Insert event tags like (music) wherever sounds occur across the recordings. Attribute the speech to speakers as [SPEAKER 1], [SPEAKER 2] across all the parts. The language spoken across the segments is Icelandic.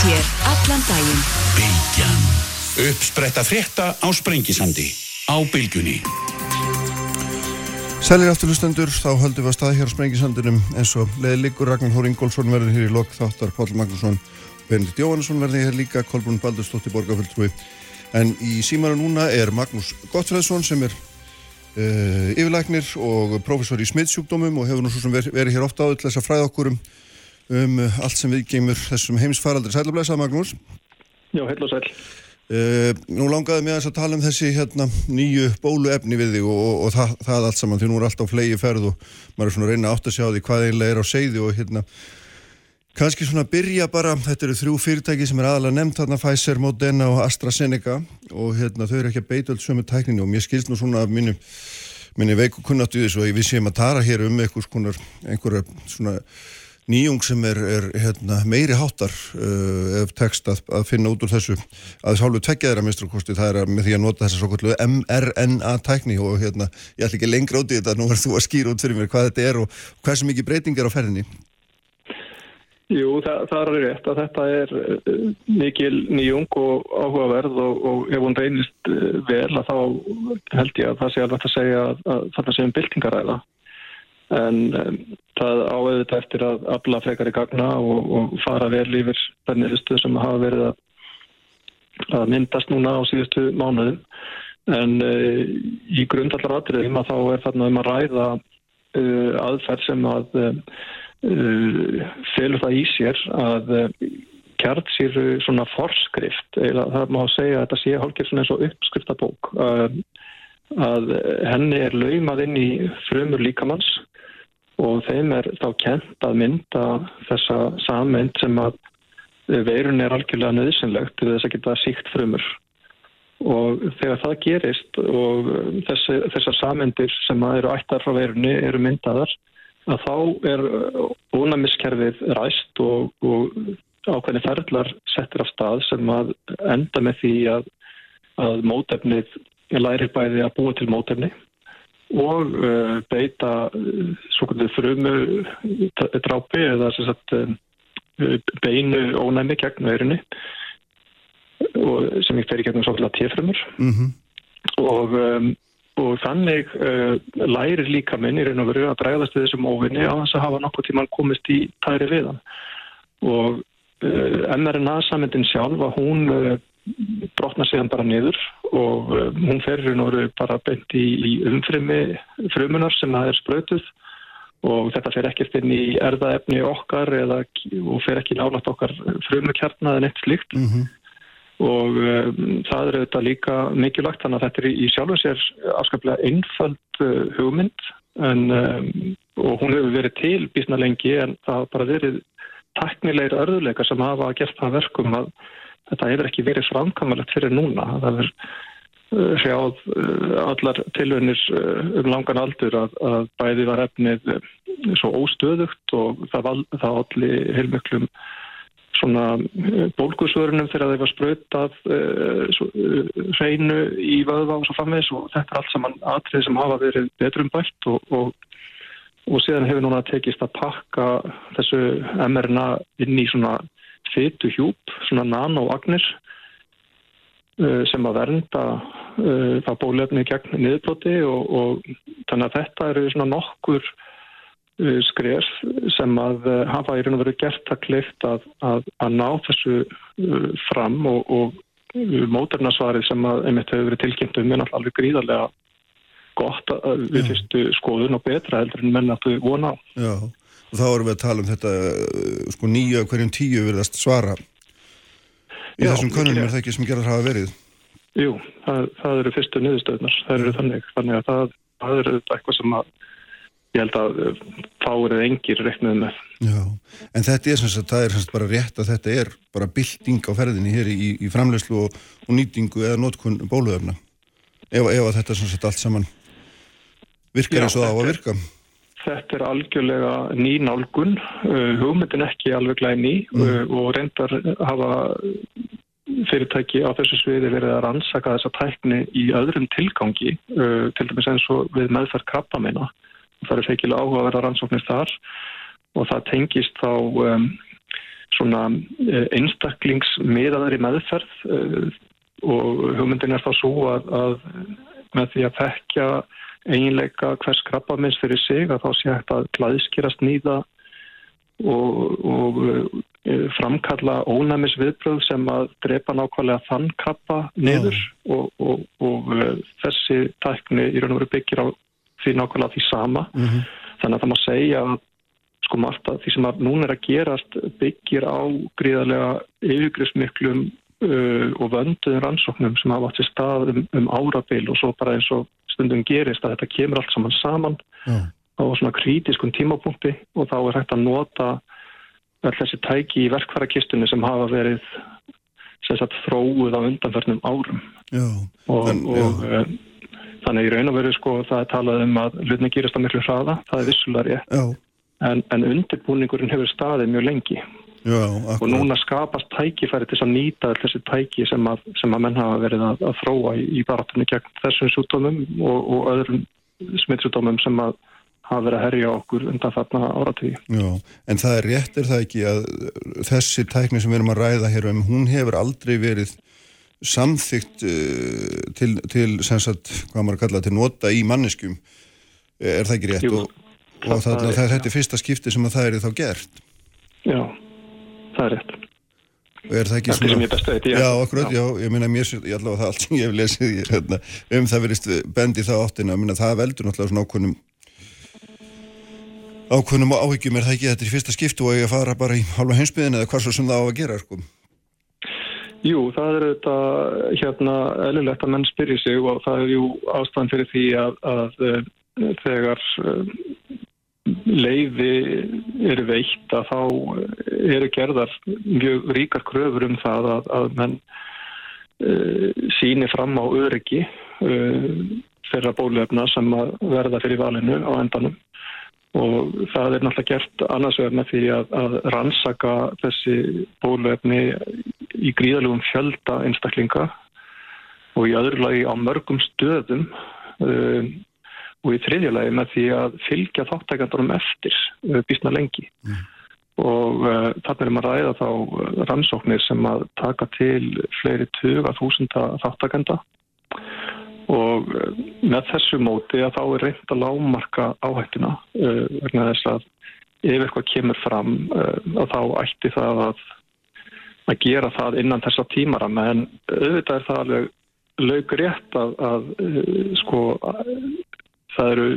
[SPEAKER 1] sér allan daginn.
[SPEAKER 2] Bilgjan. Uppspretta frétta á Sprengisandi. Á Bilgunni.
[SPEAKER 3] Sælir afturlustendur, þá höldum við að stað hér á Sprengisandinum eins og leði líkur Ragnar Hór Ingólfsson verður hér í lok þáttar, Páll Magnússon Benedikt Jóhannesson verður hér líka, Kolbrún Baldurstóttir borgarfulltrúi. En í símanu núna er Magnús Gottfræðsson sem er uh, yfirlæknir og professor í smittsjúkdómum og hefur nú svo sem ver, verið hér ofta áður til þess að fræða okkur um, um allt sem við gemur þessum heimsfaraldri. Sæl að blæsa, Magnús.
[SPEAKER 4] Já, heil og sæl.
[SPEAKER 3] Uh, nú langaði mig að tala um þessi hérna, nýju bóluefni við þig og, og, og það, það allt saman því nú er allt á flegi ferð og maður er svona að reyna átt að sjá því hvað einlega er á segði og hérna kannski svona að byrja bara, þetta eru þrjú fyrirtæki sem er aðalega nefnt þarna Pfizer, Moderna og AstraZeneca og hérna þau eru ekki að beita alls sömu tækninu og mér skilst nú svona að minni, minni veiku kunnáttu í þessu og við séum að tara hér um einhverja einhverja svona nýjung sem er, er hérna, meiri háttar uh, ef tekst að, að finna út úr þessu. Að hálfu tveggjaðra minnstrukosti það er með því að nota þessa svo kvöldu mRNA tækni og hérna ég ætla ekki lengra út í þetta, nú verður þú að skýra út fyrir mér hvað þetta er og sem mikið breyting er á ferðinni.
[SPEAKER 4] Jú, það, það er rétt að þetta er uh, mikil nýjung og áhugaverð og, og ef hún reynist uh, vel að þá held ég að það sé alveg að segja að, að þetta sé um byltingaræða en um, það áauðvita eftir að afla frekar í gagna og, og fara vel yfir þenni stuð sem hafa verið að, að myndast núna á síðustu mánuðum. En uh, í grundallar atriðum að þá er þarna um að ræða uh, aðferð sem að uh, felur það í sér að kjart sér svona forskrift eða það má segja að þetta sé hálfgeir svona eins og uppskriftabók að henni er laumað inn í frumur líkamanns og þeim er þá kent að mynda þessa sammynd sem að veirun er algjörlega nöðsynlegt til þess að geta síkt frumur. Og þegar það gerist og þessi, þessar sammyndir sem eru ættar frá veirunni eru myndaðar að þá er ónæmiskerfið ræst og, og ákveðni ferðlar settir af stað sem að enda með því að, að mótefnið læri bæði að búa til mótefni og uh, beita uh, svona frumu drápi eða sagt, beinu ónæmi gegn verunni sem ég fer í gegnum svona tífrumur mm -hmm. og um, og þannig uh, lærir líka minn í raun og veru að bregðast við þessum óvinni á þess að hafa nokkuð tíman komist í tæri viðan og uh, mRNA-samendin sjálf að hún brotnar síðan bara niður og hún fer í raun og veru bara beint í, í umfrimi frumunar sem það er spröytuð og þetta fer ekkert inn í erðaefni okkar eða, og fer ekki nálat okkar frumukjarnað en eitt slikt mm -hmm og um, það er auðvitað líka mikilvægt þannig að þetta er í sjálfu sér afskaplega einföld uh, hugmynd en, um, og hún hefur verið til bísna lengi en það hafa bara verið teknilegir örðuleikar sem hafa gert það verkum að þetta hefur ekki verið framkamalegt fyrir núna. Það hefur uh, hrjáð uh, allar tilvönir uh, um langan aldur að, að bæði var efnið svo óstöðugt og það, það allir heilmöklum svona eh, bólgusvörunum þegar þeir var spröytað hreinu í vöðva og svo framvegs og þetta er allt saman atrið sem hafa verið betrum bætt og, og, og síðan hefur núna tekist að pakka þessu mRNA inn í svona fytu hjúp, svona nanoagnir uh, sem að vernda uh, það bólefni gegn niðurblóti og, og þannig að þetta eru svona nokkur Uh, skref sem að hafa í raun og veru gert að kleift að, að, að ná þessu fram og, og móternasvarið sem að einmitt hefur verið tilkynnt um er alveg gríðarlega gott að við fyrstu skoðun og betra heldur en menn að þau vona á.
[SPEAKER 3] Og þá erum við að tala um þetta sko nýju af hverjum tíu verðast svara í Já, þessum konunum er það ekki sem gerðar hafa verið?
[SPEAKER 4] Jú, það, það eru fyrstu niðurstöðnar, það eru þannig, þannig að það, það eru eitthvað sem að ég held að eh, fárið engir reknuð með.
[SPEAKER 3] Já, en þetta er sem sagt, það er sem sagt bara rétt að þetta er bara bylting á ferðinni hér í, í framlegslu og, og nýtingu eða notkun bóluöfna ef, ef að þetta sem sagt allt saman virkar eins og á að virka.
[SPEAKER 4] Þetta er algjörlega ný nálgun, uh, hugmyndin ekki alveg glæði ný mm. uh, og reyndar hafa fyrirtæki á þessu sviði verið að rannsaka þessa tækni í öðrum tilgangi, uh, til dæmis eins og við meðferð krabba meina það er feikilega áhuga að vera rannsóknir þar og það tengist þá um, svona einstaklingsmiðaðar í meðferð uh, og hugmyndin er þá svo að, að með því að þekkja eiginleika hvers krabba minnst fyrir sig að þá sé hægt að glæðskýrast nýða og, og uh, framkalla ónæmis viðbröð sem að drepa nákvæmlega þann krabba niður og, og, og uh, þessi tækni í raun og veru byggir á því nákvæmlega því sama
[SPEAKER 3] Mhm.
[SPEAKER 4] þannig að það má segja að sko margt að því sem að núna er að gerast byggir á gríðarlega yfirgrifsmiklum uh, og vönduðum rannsóknum sem hafa átt sér stað um, um árabil og svo bara eins og stundum gerist að þetta kemur allt saman saman
[SPEAKER 3] Já.
[SPEAKER 4] á svona krítiskun tímapunkti og þá er hægt að nota öll þessi tæki í verkfærakistunni sem hafa verið sagt þróuð á undanförnum árum
[SPEAKER 3] Já.
[SPEAKER 4] og,
[SPEAKER 3] En,
[SPEAKER 4] og
[SPEAKER 3] já.
[SPEAKER 4] uh, þannig í raun og veru sko það er talað um að hlutin gerist á miklu hraða, það er vissulega rétt en, en undirbúningurinn hefur staðið mjög lengi
[SPEAKER 3] Já,
[SPEAKER 4] og núna skapast tækifæri til að nýta öll þessi tæki sem að, sem að menn hafa verið að, að þróa í, í barátunni gegn þessum sjúkdómum og, og öðrum smittsjúkdómum sem að hafa verið að herja okkur undan þarna áratví.
[SPEAKER 3] Já, en það er rétt er það ekki að þessi tækni sem við erum að ræða hér um, hún hefur aldrei verið samþygt uh, til, til sem sagt, hvað maður að kalla, til nota í manneskjum, er það ekki rétt?
[SPEAKER 4] Jú,
[SPEAKER 3] og, og það, það, er þetta fyrsta skipti sem að það er þá gert.
[SPEAKER 4] Já, það er rétt.
[SPEAKER 3] Er það ekki
[SPEAKER 4] best veit, já.
[SPEAKER 3] Já, akkurat, já, ég meina mér, sér- ég allavega það allt sem ég hef lesið ég, hérna, um það verist bendi það áttina, ég meina það veldur náttúrulega svona ákvönum ákvönum og áhyggjum er það ekki þetta er í fyrsta skipti og ég að fara bara í halva heimsbyðin eða hvað svo sem það á að gera, sko.
[SPEAKER 4] Jú, það er auðvitað hérna eðlilegt að menn spyrja sig og það er jú ástæðan fyrir því að, að uh, þegar uh, leiði eru veitt að þá eru gerðar mjög ríkar kröfur um það að, að menn uh, síni fram á öryggi uh, þeirra bólefna sem að verða fyrir valinu á endanum. Og það er náttúrulega gert annars vegar með því að, að rannsaka þessi bólefni í gríðalegum fjölda einstaklinga og í öðru lagi á mörgum stöðum um, og í þriðja lagi með því að fylgja þáttækandarum eftir uh, býstna lengi. Og uh, þarna erum að ræða þá uh, rannsóknir sem að taka til fleiri tuga þúsunda þáttakanda og uh, með þessu móti að þá er reynd að lámarka áhættina uh, vegna þess að ef eitthvað kemur fram að þá ætti það að, að gera það innan þessa tímara en auðvitað er það alveg laug rétt að, að sko það eru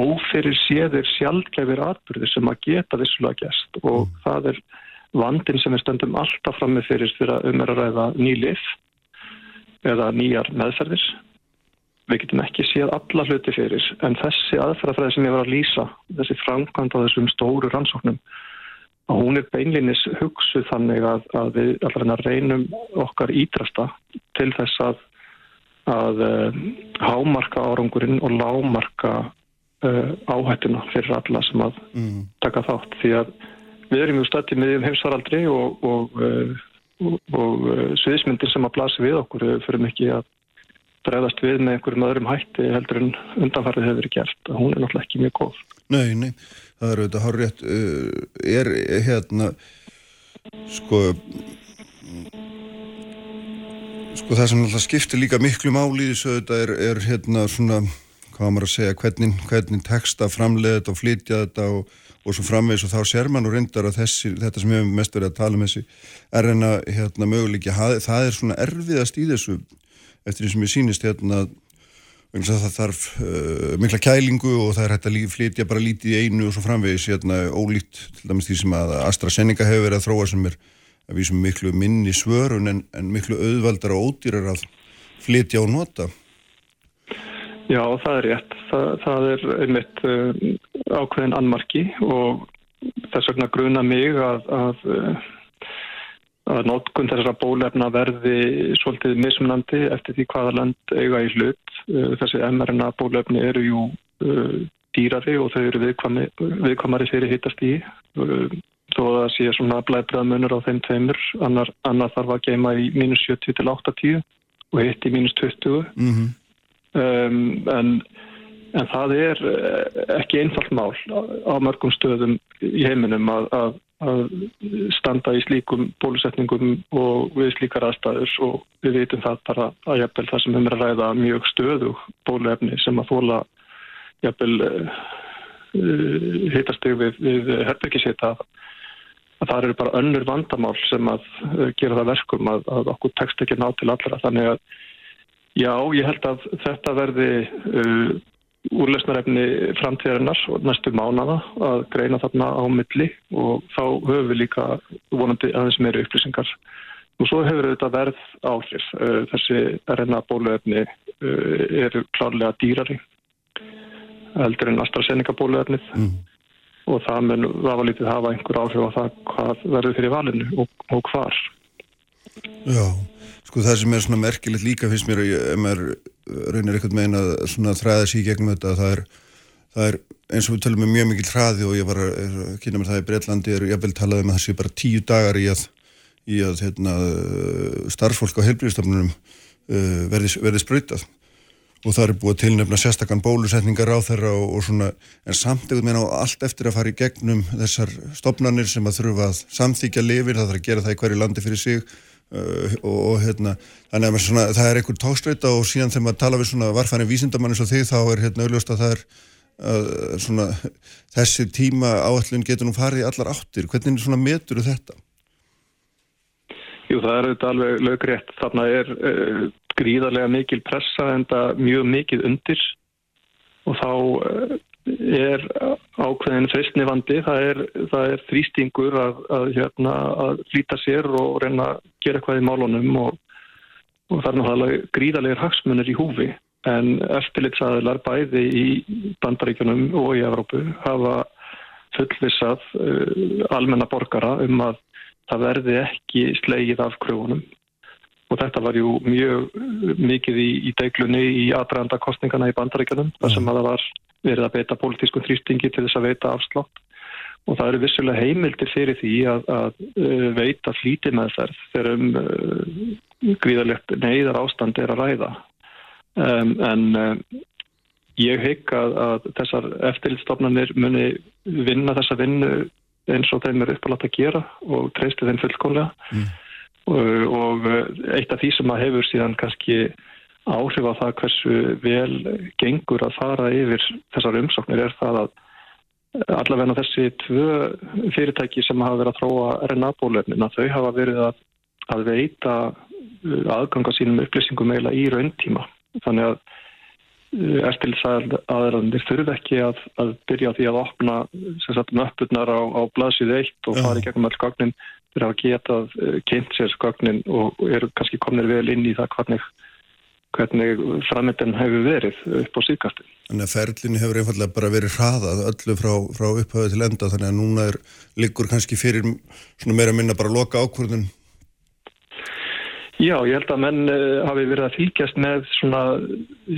[SPEAKER 4] ófyrir séðir sjálfgefir atbyrðir sem að geta vissulega gæst og það er vandin sem við stöndum alltaf fram með fyrir fyrir að um að ræða nýlif eða nýjar meðferðir. Við getum ekki séð alla hluti fyrir en þessi aðferðafræði sem ég var að lýsa þessi framkvæmd á þessum stóru rannsóknum að hún er beinlinis hugsuð þannig að, að við allar reynum okkar ídrasta til þess að að uh, hámarka árangurinn og lámarka uh, áhættuna fyrir alla sem að
[SPEAKER 3] Mm.
[SPEAKER 4] taka þátt því að við erum jú stætti miðjum heimsvaraldri og, og, uh, og, og uh, sviðismyndir sem að blasi við okkur fyrir mikið að bregðast við með einhverjum öðrum hætti heldur en undanfarið hefur verið gert og hún er náttúrulega ekki mjög góð.
[SPEAKER 3] Nei, nei, það er auðvitað hár rétt uh, er hérna sko sko það sem alltaf skiptir líka miklu máli í þessu auðvitað er, er hérna svona, hvað á maður að segja hvernig, hvernig texta framleiða þetta og flytja þetta og, og svo framvegis. Og þá sér mann og reyndar að þessi, þetta sem við hefum mest verið að tala um þessi er reyna hérna möguleiki, það er svona erfiðast í þessu eftir því sem ég sýnist hérna að það þarf uh, mikla kælingu og það er hægt að flytja bara lítið í einu og svo framvegis hérna ólíkt til dæmis því sem að AstraZeneca hefur verið að þróa sem er að við sem miklu minni svörun en, en miklu auðvaldar og ódýrar að flytja og nota.
[SPEAKER 4] Já, það er rétt. Það, það er einmitt uh, ákveðin annmarki og þess vegna gruna mig að, að, uh, að nótkun þessara bólefna verði svolítið mismunandi eftir því hvaða land eiga í hlut. Uh, þessi mRNA bólefni eru jú uh, dýrari og þau eru viðkvæmari fyrir hittast í. Þó að það sé svona blæbraðmunur á þeim tveimur. Annar, annar þarf að geima í mínus 70 til 80 og hitt í mínus 20.
[SPEAKER 3] Mm -hmm.
[SPEAKER 4] Um, en, en það er eh, ekki einfalt mál á, á mörgum stöðum í heiminum að, að að standa í slíkum bólusetningum og við slíkar aðstæður og við veitum það bara að jafnvel það sem er að ræða mjög stöðu bóluefni sem að þóla jafnvel uh, hitasteg við, við herbyggisita að það eru bara önnur vandamál sem að uh, gera það verkum að, að okkur tekst ekki ná til allra. Þannig að já, ég held að þetta verði uh, úrlösnarefni framtíðarinnar og næstu mánada að greina þarna á milli og þá höfum við líka vonandi aðeins meiri upplýsingar. Og svo hefur þetta verð áhrif. Uh, þessi RNA bóluefni uh, eru klárlega dýrari heldur en AstraZeneca bóluefnið. Mm og það mun vafalítið hafa einhver áhrif á það hvað verður fyrir valinu og, og hvar.
[SPEAKER 3] Já, sko það sem er svona merkilegt líka finnst mér ef maður reynir eitthvað meina að þræða í gegnum þetta það er, það er eins og við tölum með mjög mikil hraði og ég var að kynna mér það í Breitlandi er ég vel talað um að það sé bara tíu dagar í að, í að hérna, starfsfólk á helbriðstofnunum uh, verði, verði spröytað og það er búið til nefna sérstakann bólusetningar á þeirra og, og svona, en samt ekkert meina á allt eftir að fara í gegnum þessar stopnarnir sem að þurfa að samþykja lifir, það þarf að gera það í hverju landi fyrir sig uh, og, og hérna, þannig að svona, það er einhver tókstreita og síðan þegar maður tala við svona varfæni vísindamann eins og þig þá er hérna auðvist að það er uh, svona, þessi tíma áallun getur nú farið í allar áttir, hvernig svona metur þetta?
[SPEAKER 4] Jú, það er auðvitað alveg lögrétt. Þarna er uh, gríðarlega mikil pressa en það mjög mikið undir og þá uh, er ákveðin freistnivandi. Það er, það er þrýstingur að, að, hérna, að flýta sér og reyna að gera eitthvað í málunum og, og það er náttúrulega gríðarlegar hagsmunir í húfi en eftirlitsaðilar bæði í bandaríkjunum og í Evrópu hafa fullvisað uh, almenna borgara um að það verði ekki slegið af kröfunum og þetta var ju mjög mikið í, í deiglunni í aðranda kostningana í bandaríkanum þar sem að það var verið að beita pólitískum þrýstingi til þess að veita afslátt. Og það eru vissulega heimildir fyrir því að, að uh, veita flíti með þær þegar um uh, gríðarlegt neyðar ástand er að ræða. Um, en uh, ég hygg að, að þessar eftirlitstofnanir muni vinna þessa vinnu eins og þeim er uppalagt að gera og treysti þeim fullkonlega mm. Og, og eitt af því sem að hefur síðan kannski áhrif á það hversu vel gengur að fara yfir þessar umsóknir er það að allavega þessi tvö fyrirtæki sem hafa verið að þróa RNA-bólefnina þau hafa verið að, að veita aðganga sínum upplýsingum eiginlega í rauntíma. Þannig að eftirlitsaðarandir þurfi ekki að, að byrja því að opna möppurnar á, á blaðsíð eitt og fara í gegnum all gagnin fyrir að geta uh, kynnt sér gagnin og eru kannski komnir vel inn í það hvernig, hvernig framöndin hefur verið upp á síðkastin.
[SPEAKER 3] Þannig að ferlinu hefur einfallega bara verið hraðað öllu frá, frá upphafið til enda þannig að núna er liggur kannski fyrir meira minna bara loka ákvörðun
[SPEAKER 4] Já, ég held að menn uh, hafi verið að fylgjast með svona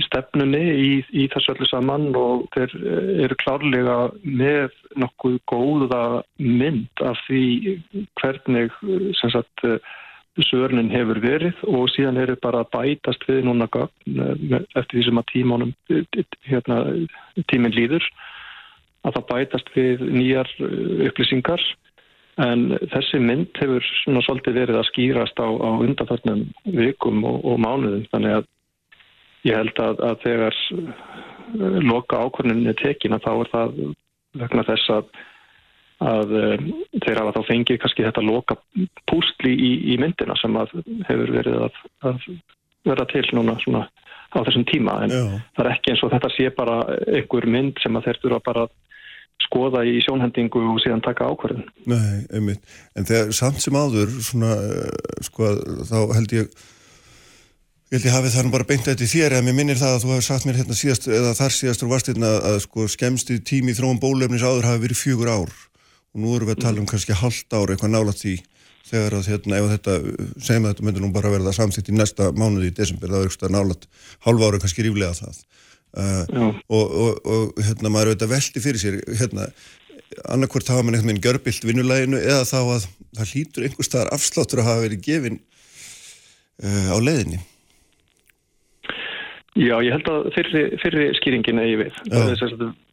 [SPEAKER 4] stefnunni í, í þessu öllu saman og þeir uh, eru klárlega með nokkuð góða mynd af því hvernig uh, sagt, sörnin hefur verið og síðan eru bara bætast við núna eftir því sem að tímanum, hérna, tíminn líður að það bætast við nýjar upplýsingar En þessi mynd hefur svona svolítið verið að skýrast á, á undanfarnum vikum og, og mánuðum. Þannig að ég held að, að þegar eh, loka ákvörnunni er tekin að þá er það vegna þess að, að eh, þeir hafa þá fengið kannski þetta loka pústli í, í myndina sem hefur verið að, að vera til núna svona á þessum tíma. En Já. það er ekki eins og þetta sé bara einhver mynd sem að þeir þurfa bara að skoða í sjónhendingu og síðan taka ákvarðin.
[SPEAKER 3] Nei, einmitt. En þegar samt sem áður, svona, uh, sko, þá held ég, ég held ég hafið það bara beint eftir þér, eða mér minnir það að þú hefði sagt mér hérna síðast, eða þar síðastur varst hérna að sko skemstu tími í þróum bólefnis áður hafi verið fjögur ár og nú erum við að tala um kannski halvt ár eitthvað nálat því þegar að hérna, ef þetta, segjum að þetta myndir nú bara verða samþýtt í næsta mánuði í desember, þá er eitthvað nálat halva ára kannski ríflega það. Uh, og, og, og hérna maður auðvitað veldi fyrir sér hérna annarkvort hafa mann einhvern veginn görbilt vinnuleginu eða þá að það hlýtur einhver staðar afsláttur að hafa verið gefin uh, á leiðinni.
[SPEAKER 4] Já, ég held að fyrri, fyrri skýringin eigi við.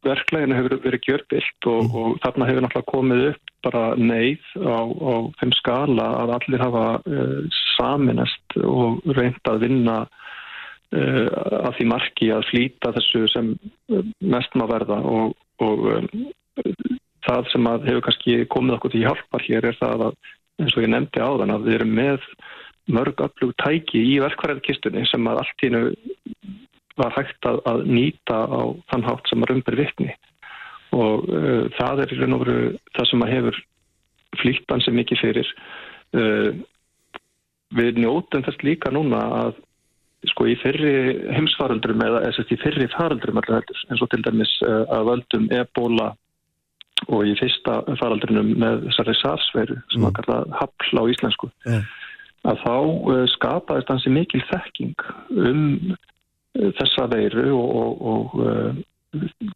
[SPEAKER 4] Verkleginu hefur verið gjörbilt og, mm. og þarna hefur náttúrulega komið upp bara neyð á, á þeim skala að allir hafa uh, saminest og reynd að vinna að því marki að flýta þessu sem mest má verða og, og um, það sem að hefur kannski komið okkur til hjálpar hér er það að eins og ég nefndi á þann að við erum með mörg öflug tæki í verkvæðarkistunni sem að allt ínu var hægt að, að nýta á þann hátt sem að rumbur vittni og uh, það er í raun og veru það sem að hefur flýttan sem mikið fyrir. Uh, við njótum þess líka núna að sko í fyrri heimsfaraldrum eða eða í fyrri faraldrum eins og til dæmis uh, að völdum ebola og í fyrsta faraldrinum með þessari sarsveru sem mm. að kalla hafl á íslensku mm. að þá uh, skapaðist hansi mikil þekking um uh, þessa veiru og, og, og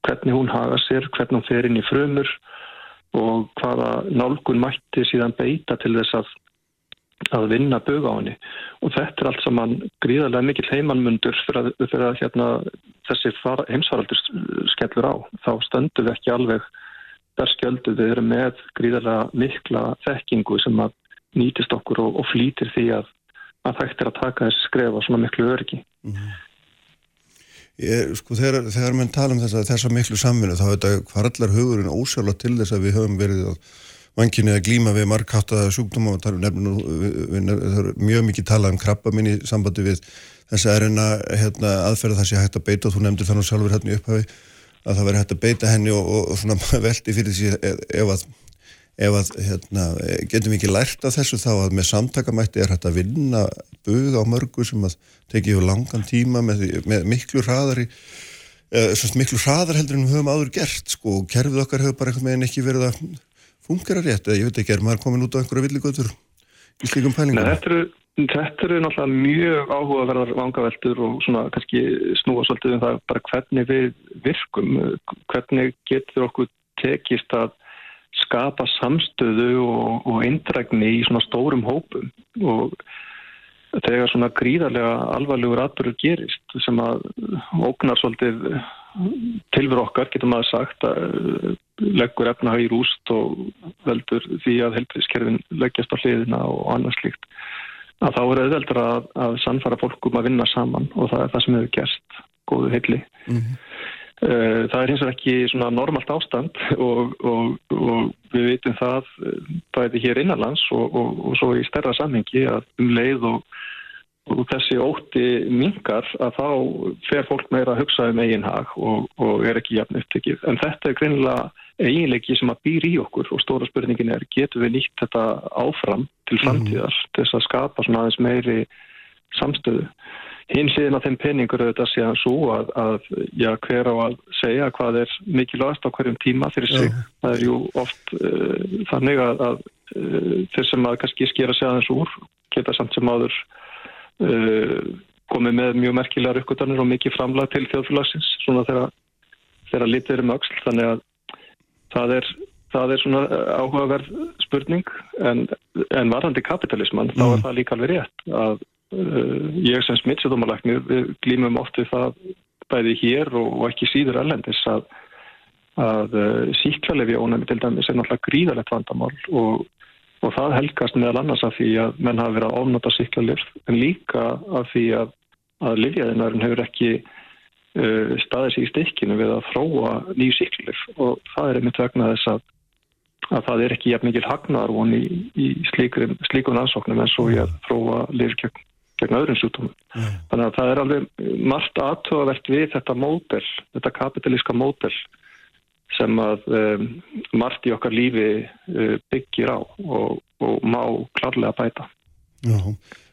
[SPEAKER 4] hvernig hún hafa sér, hvernig hún fer inn í frumur og hvaða nálgun mætti síðan beita til þess að að vinna buga á henni og þetta er allt saman gríðarlega mikil heimannmundur fyrir að, fyrir að hérna, þessi heimsvaraldur skellur á þá stöndu við ekki alveg berskjöldu við erum með gríðarlega mikla þekkingu sem að nýtist okkur og, og flýtir því að, að þægt er að taka þessi skref á svona miklu örgi. Mm -hmm.
[SPEAKER 3] Ég, sko, þegar, þegar mann tala um þessa, þessa miklu samvinnu þá er þetta hvarallar hugurinn ósjála til þess að við höfum verið á vankinni að glíma við markáttaða sjúkdóma og það er mjög mikið talað um krabba minni sambandi við þess að erina hérna, aðferða það sé hægt að beita og þú nefndir þannig sjálfur hérna í upphafi að það veri hægt að beita henni og, og, og svona (laughs) veldi fyrir því ef að, ef að hérna, getum ekki lært af þessu þá að með samtakamætti er hægt að vinna buð á mörgu sem að tekið á langan tíma með, með miklu hraðari eða, miklu hraðar heldur en við höfum áður gert sko og kerfið okkar hefur bara einhvern veginn ekki verið að fungera rétt? Eða ég veit ekki, er maður komin út á einhverja villigötur í slíkum pælingum?
[SPEAKER 4] Nei, þetta eru Þetta eru náttúrulega mjög áhugaverðar vangaveltur og svona kannski snúa svolítið um það bara hvernig við virkum, hvernig getur okkur tekist að skapa samstöðu og, og eindrækni í svona stórum hópum? Og þegar svona gríðarlega alvarlegur atbyrgur gerist sem að ógnar svolítið tilveru okkar, getur maður sagt að leggur efnahag í rúst og veldur því að helbriðskerfin leggjast á hliðina og annars líkt að þá er auðveldur að, að sannfara fólkum að vinna saman og það er það sem hefur gerst góðu heilli. Mm -hmm. Það er hins vegar ekki svona normalt ástand og, og, og við veitum það bæði hér innanlands og, og svo í stærra samhengi að um leið og þessi ótti mingar að þá fer fólk meira að hugsa um eigin hag og er ekki jafn upptekið. En þetta er greinilega eiginleiki sem að býr í okkur og stóra spurningin er getur við nýtt þetta áfram til framtíðar mm. til þess að skapa svona aðeins meiri samstöðu. Hinn síðan að þeim peningur auðvitað séðan svo að, að já, hver á að segja hvað er mikilvægast á hverjum tíma fyrir sig. Yeah. Það er jú oft uh, þannig að, að uh, þeir sem að kannski skera sig aðeins úr geta samt sem áður komið með mjög merkilegar uppgötanir og mikið framlag til þjóðfélagsins svona þegar, þegar litið er um auksl þannig að það er, það er svona eh, áhugaverð spurning en, en varðandi kapitalisman mm. þá er mm. það líka alveg rétt að uh, ég sem smittsjóðumalæknir við glýmum oft við það bæði hér og, og ekki síður allendis að, að uh, síklarlefi ónæmi til dæmis er náttúrulega gríðalegt vandamál og, og það helgast meðal annars af því að menn hafa verið að ofnota síklarlef en líka af því að, að livjæðinarinn hefur ekki uh, staðið sér í stikkinu við að þróa nýju síklif og það er einmitt vegna þess að, að það er ekki jafn mikil hagnaðarvon í, í slíkum ansóknum eins og ég að þróa lirkjögn gegn öðrum sjútumum. Mm. Þannig að það er alveg margt aðtöðavert við þetta mótel, þetta kapitalíska mótel sem að um, margt í okkar lífi uh, byggir á og, og má klarlega bæta.
[SPEAKER 3] Já,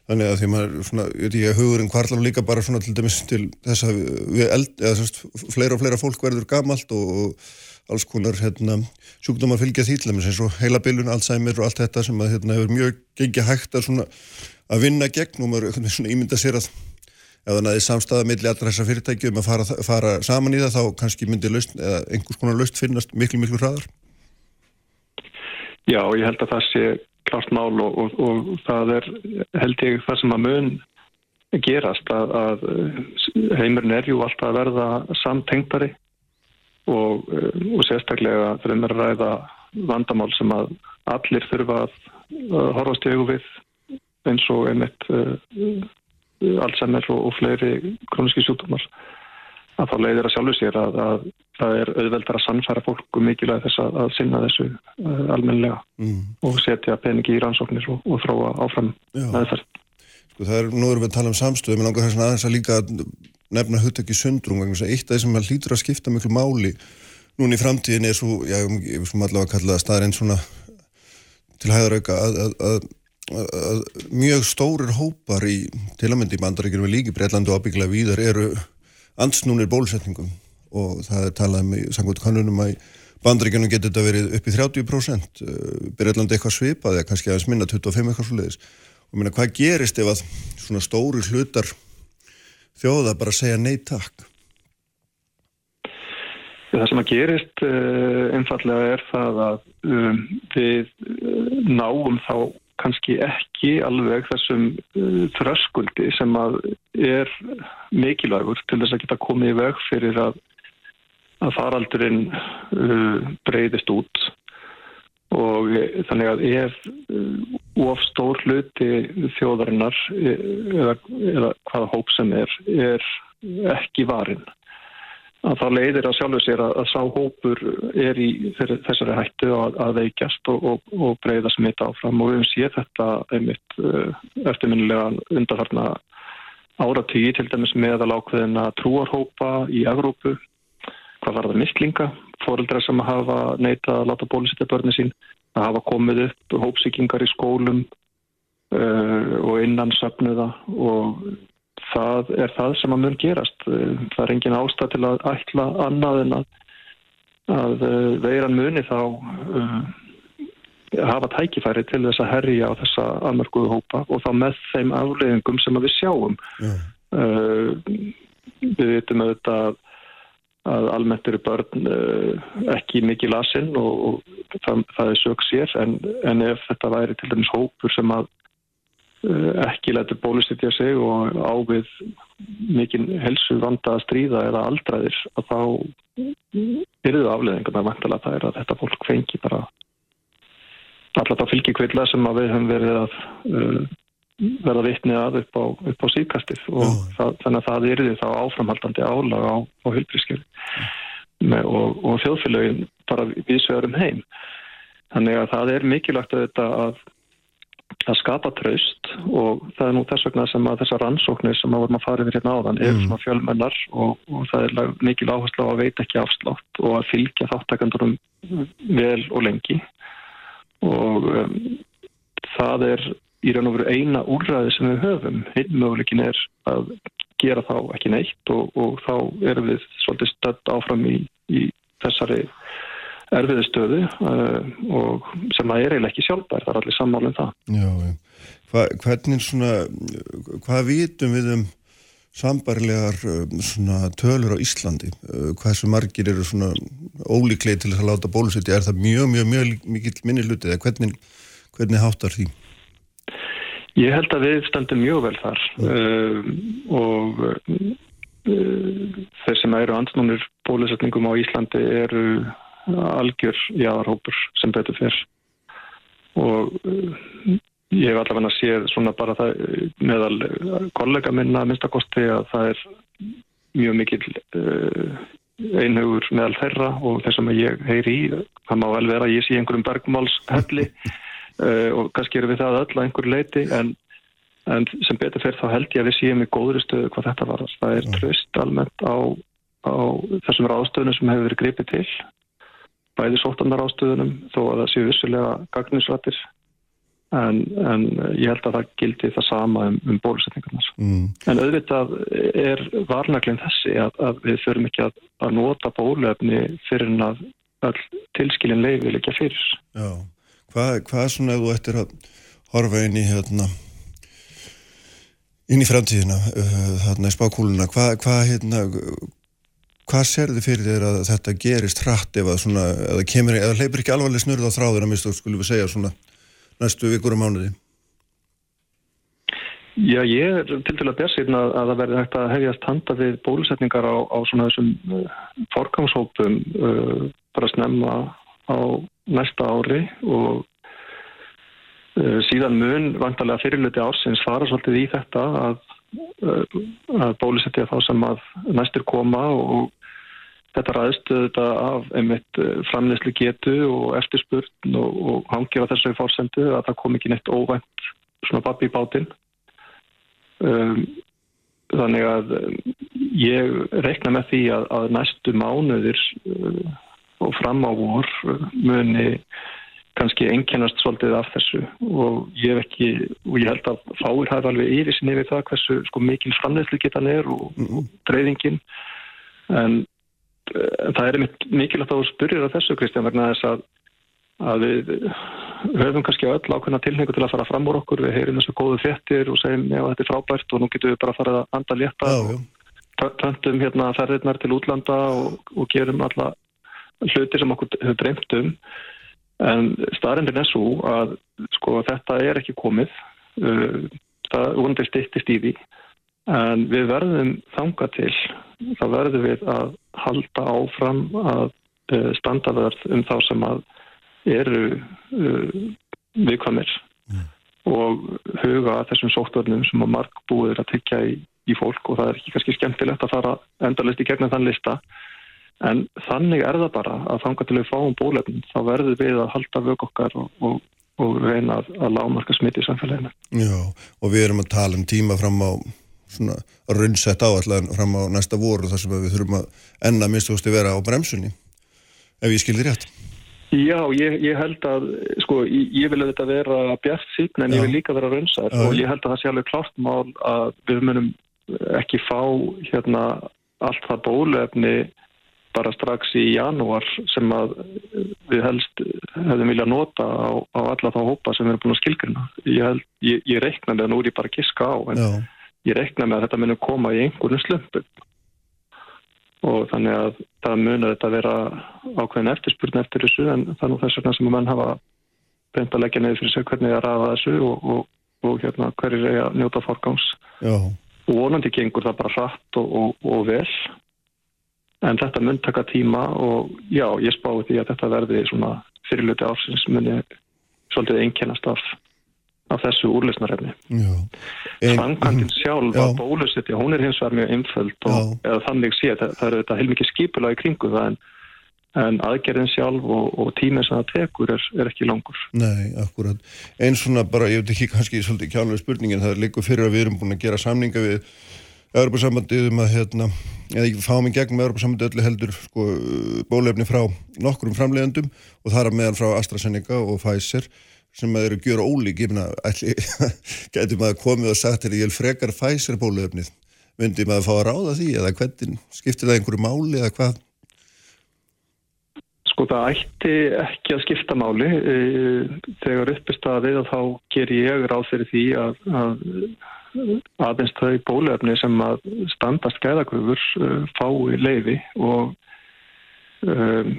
[SPEAKER 3] Þannig að því maður, svona, ég veit ég, hugurinn kvarlar líka bara svona til dæmis til þess að við eld, eða svona, fleira og fleira fólk verður gamalt og, og alls konar, hérna, sjúkdómar fylgja þýtlamins eins og heila bilun, Alzheimer og allt þetta sem að, hérna, hefur mjög gengið hægt að svona, að vinna gegn og maður, svona, ímynda sér að ef það næði samstæða millir allra þessar fyrirtæki um að fara, fara saman í það, þá kannski myndi eða einhvers konar laust finnast miklu, miklu hraðar.
[SPEAKER 4] Já, ég held að það sé klart mál og, og, og það er held ég það sem að mun gerast að, að heimurinn er jú alltaf að verða samtengtari og, og sérstaklega þegar við erum að ræða vandamál sem að allir þurfa að, horfast í hugum við eins og einmitt uh, Alzheimer og, og fleiri króniski sjúkdómar að þá leiðir að sjálfu sér að, að það er auðveldar að sannfæra fólku mikilvæg þess að, að sinna þessu uh, almenlega mm. og setja peningi í rannsóknir og, og þróa áfram með þess.
[SPEAKER 3] Sko það er, nú erum við að tala um samstöðu, mér langar að aðeins að líka nefna huttökki sundrung, eitt af því sem hlýtur að skipta miklu máli núni í framtíðin er svo, já, ég sem allavega að kalla það staðarinn svona til hæðarauka að, að mjög stórir hópar í til að myndi í bandaríkjum við líki Breitlandu og ábygglega víðar eru ansnúnir bólusetningum. Og það er talað með samkvæmt kannunum að bandaríkjunum getur þetta verið upp í 30% Breitlandi eitthvað svipað eða kannski aðeins minna 25 eitthvað svo leiðis og minna hvað gerist ef að svona stóri hlutar þjóða bara segja nei takk?
[SPEAKER 4] Það sem að gerist uh, einfallega er það að um, við uh, náum þá kannski ekki alveg þessum uh, þröskuldi sem að er mikilvægur til þess að geta komið í veg fyrir að, að faraldurinn breyðist út. Og þannig að ef of stór hluti þjóðarinnar eða, eða hvaða hóp sem er, er ekki varinn að það leiðir að sjálfu sér að, að sá hópur er í þessari hættu að, að veikjast og, og, og breyða smitt áfram. Og við höfum séð þetta einmitt uh, eftirminnilega undarfarna áratígi til dæmis meðal ákveðina trúarhópa í Evrópu. Hvað var það mislinga? Fóreldra sem hafa neita að láta bólusitta börni sín að hafa komið upp hópsíkingar í skólum uh, og innan söfnuða og það er það sem að mun gerast. Það er engin ástað til að ætla annað en að, að eh, veiran muni þá uh, hafa tækifæri til þess að herja á þessa almörguðu hópa og þá með þeim afleðingum sem við sjáum. Yeah. Uh, við veitum auðvitað að almennt eru börn uh, ekki mikið lasinn og, og það, það er sög sér en, en ef þetta væri til dæmis hópur sem að ekki letur bólusittja sig og ávið mikinn helsu vanda að stríða eða aldraðir að þá það afleðingar með vantala það er að þetta fólk fengi bara alltaf það fylgir kvilla sem við höfum verið að uh, verða vittnið að upp á, á síkastið og oh. það, þannig að það því þá áframhaldandi álag á, á hulbriskjöru og, og þjóðfélagin bara vísvegarum heim. Þannig að það er mikilvægt að þetta að að skapa traust og það er nú þess vegna sem að þessar rannsóknir sem að vorum að fara yfir hérna áðan er mm. svona fjölmennar og, og það er mikil áherslu á að veita ekki afslátt og að fylgja þáttakandurum vel og lengi og um, það er í raun og veru eina úrræði sem við höfum hinn möguleikin er að gera þá ekki neitt og, og þá erum við svolítið stödd áfram í, í þessari erfiði stöðu uh, og sem það er eiginlega ekki sjálfbær, það er allir sammálinn um það.
[SPEAKER 3] Já, Hva, hvernig svona, hvað vitum við um sambarlegar um, svona tölur á Íslandi? Uh, hvað sem margir eru svona ólíklegi til að láta bólusetja, er það mjög, mjög, mjög mikið minni hlutið eða hvernig, hvernig háttar því?
[SPEAKER 4] Ég held að við stöndum mjög vel þar uh, og uh, þeir sem eru ansnúnir bólusetningum á Íslandi eru algjör jáðarhópur sem betur fyrr og uh, ég hef allavega séð svona bara það meðal kollega minna að minnstakosti að það er mjög mikil einhugur meðal þeirra og þess að ég heyri í, það má vel vera að ég sé einhverjum bergmálshelli uh, (laughs) og kannski eru við það öll að einhverju leiti en, en sem betur fyrir þá held ég að við séum í góðri stöðu hvað þetta var það er tröst almennt á, á þessum ráðstöðunum sem hefur verið gripið til bæði sótandar ástöðunum þó að það séu vissulega gagninsrættir en, en ég held að það gildi það sama um, um bólusetningarnar. Mm. En auðvitað er varnaglinn þessi að, að við förum ekki að, að nota bólefni fyrir en að tilskilin leiði líka fyrir.
[SPEAKER 3] Já, hvað, hvað er svona ef þú ættir að horfa inn í hérna inn í framtíðina uh, þarna í spákúluna, hvað, hvað hérna Hvað þið fyrir þér að þetta gerist hratt ef það kemur, eða hleypir ekki alvarleg snurð á þráður að mista, skulum við segja, svona næstu vikur og mánuði?
[SPEAKER 4] Já, ég er til dæla björnsinn að, að það verði hægt að hefjast handa við bólusetningar á, á svona þessum uh, forgangshópum uh, bara snemma á næsta ári og uh, síðan mun vantarlega fyrirluti ársins fara svolítið í þetta að, að bólusetja þá sem að næstur koma og þetta ræðstu þetta af einmitt uh, framleyslu getu og eftirspurn og, og hangið á þessu fórsendu að það kom ekki neitt óvænt svona babbi í bátinn. Um, þannig að um, ég reikna með því að, að næstu mánuðir uh, og fram á vor muni kannski enginnast svolítið af þessu og ég, ekki, og ég held að fáir hafa alveg yfir sinni við það hversu sko, mikil framleyslu getan er og, og dreifingin en uh, það er mikilvægt að þú spurrir á þessu Kristján vegna þess að að við höfum kannski öll ákveðna tilhengu til að fara fram úr okkur, við heyrim þessu góðu fettir og segjum já þetta er frábært og nú getum við bara að fara að anda létta. Og töndum hérna ferðirnar til útlanda og, og gerum alla hluti sem okkur höfum dreymt um en staðrindin er svo að sko þetta er ekki komið. Uh, það vonandi stittist í því. En við verðum þanga til. Þá verðum við að halda áfram að uh, standa verð um þá sem að eru uh, viðkvæmir. Mm. og huga þessum sóttvörnum sem að mark búið að tekja í, í fólk. Og það er ekki kannski skemmtilegt að fara endalist í gegnum þann lista en þannig er það bara að þanga til að fáum bólefn þá verður við að halda vög okkar og, og, og reyna að, að lámarka smitt í samfélaginu.
[SPEAKER 3] Já og við erum að tala um tíma fram á svona runnsett áallan fram á næsta voru þar sem við þurfum að enna minnst vera á bremsunni ef ég skildi rétt.
[SPEAKER 4] Já, ég, ég held að, sko, ég, ég vil auðvitað vera bjart síðan en Já. ég vil líka vera raunsar Já. og ég held að það sé alveg klart mál að við munum ekki fá hérna allt það bólefni bara strax í janúar sem að við helst hefðum vilja nota á, á alla þá hópa sem við erum búin að skilgjuna. Ég, ég, ég reikna með, nú er ég bara að giska á, en Já. ég reikna með að þetta munum koma í einhvern slumpum og þannig að það munur þetta að vera ákveðin eftirspurn eftir þessu en það nú þess vegna sem að mann hafa beint að leggja neyður fyrir sig hvernig það er að ræða þessu og, og, og hérna, hverjir er að njóta fórgangs já. og vonandi gengur það bara hratt og, og vel en þetta mun taka tíma og já, ég spái því að þetta verði svona fyrirluti ársins muni svolítið einkennast af af þessu úrlösnarefni. Fangkvæmdinn sjálf að bólusetja, hún er hins vegar mjög einföld og eða þannig sé það, það er þetta heilmikið skipula í kringu það en, en aðgerðin sjálf og, og tímið sem það tekur er, er ekki langur.
[SPEAKER 3] Nei, akkurat. Einn svona bara, ég veit ekki kannski svolítið kjálfur spurningin, það er líka fyrir að við erum búin að gera samninga við Europasambandið um að hérna, eða ekki fáum í gegn með Europasambandið öllu heldur sko, bólefni frá nokkurum framlegandum og þar að meðan frá AstraZeneca og Pfizer sem að eru að gera ólík, ég finna, getur (laughs) maður komið og sagt til ég vil frekar fæsir bóluöfnið, myndi maður fá að ráða því eða hvernig, skiptir það einhverju máli eða hvað?
[SPEAKER 4] Sko það ætti ekki að skipta máli, e, þegar uppist að við þá ger ég ráð fyrir því að, að aðeins þau bóluöfni sem að standast gæðakröfur e, fái leiði og um,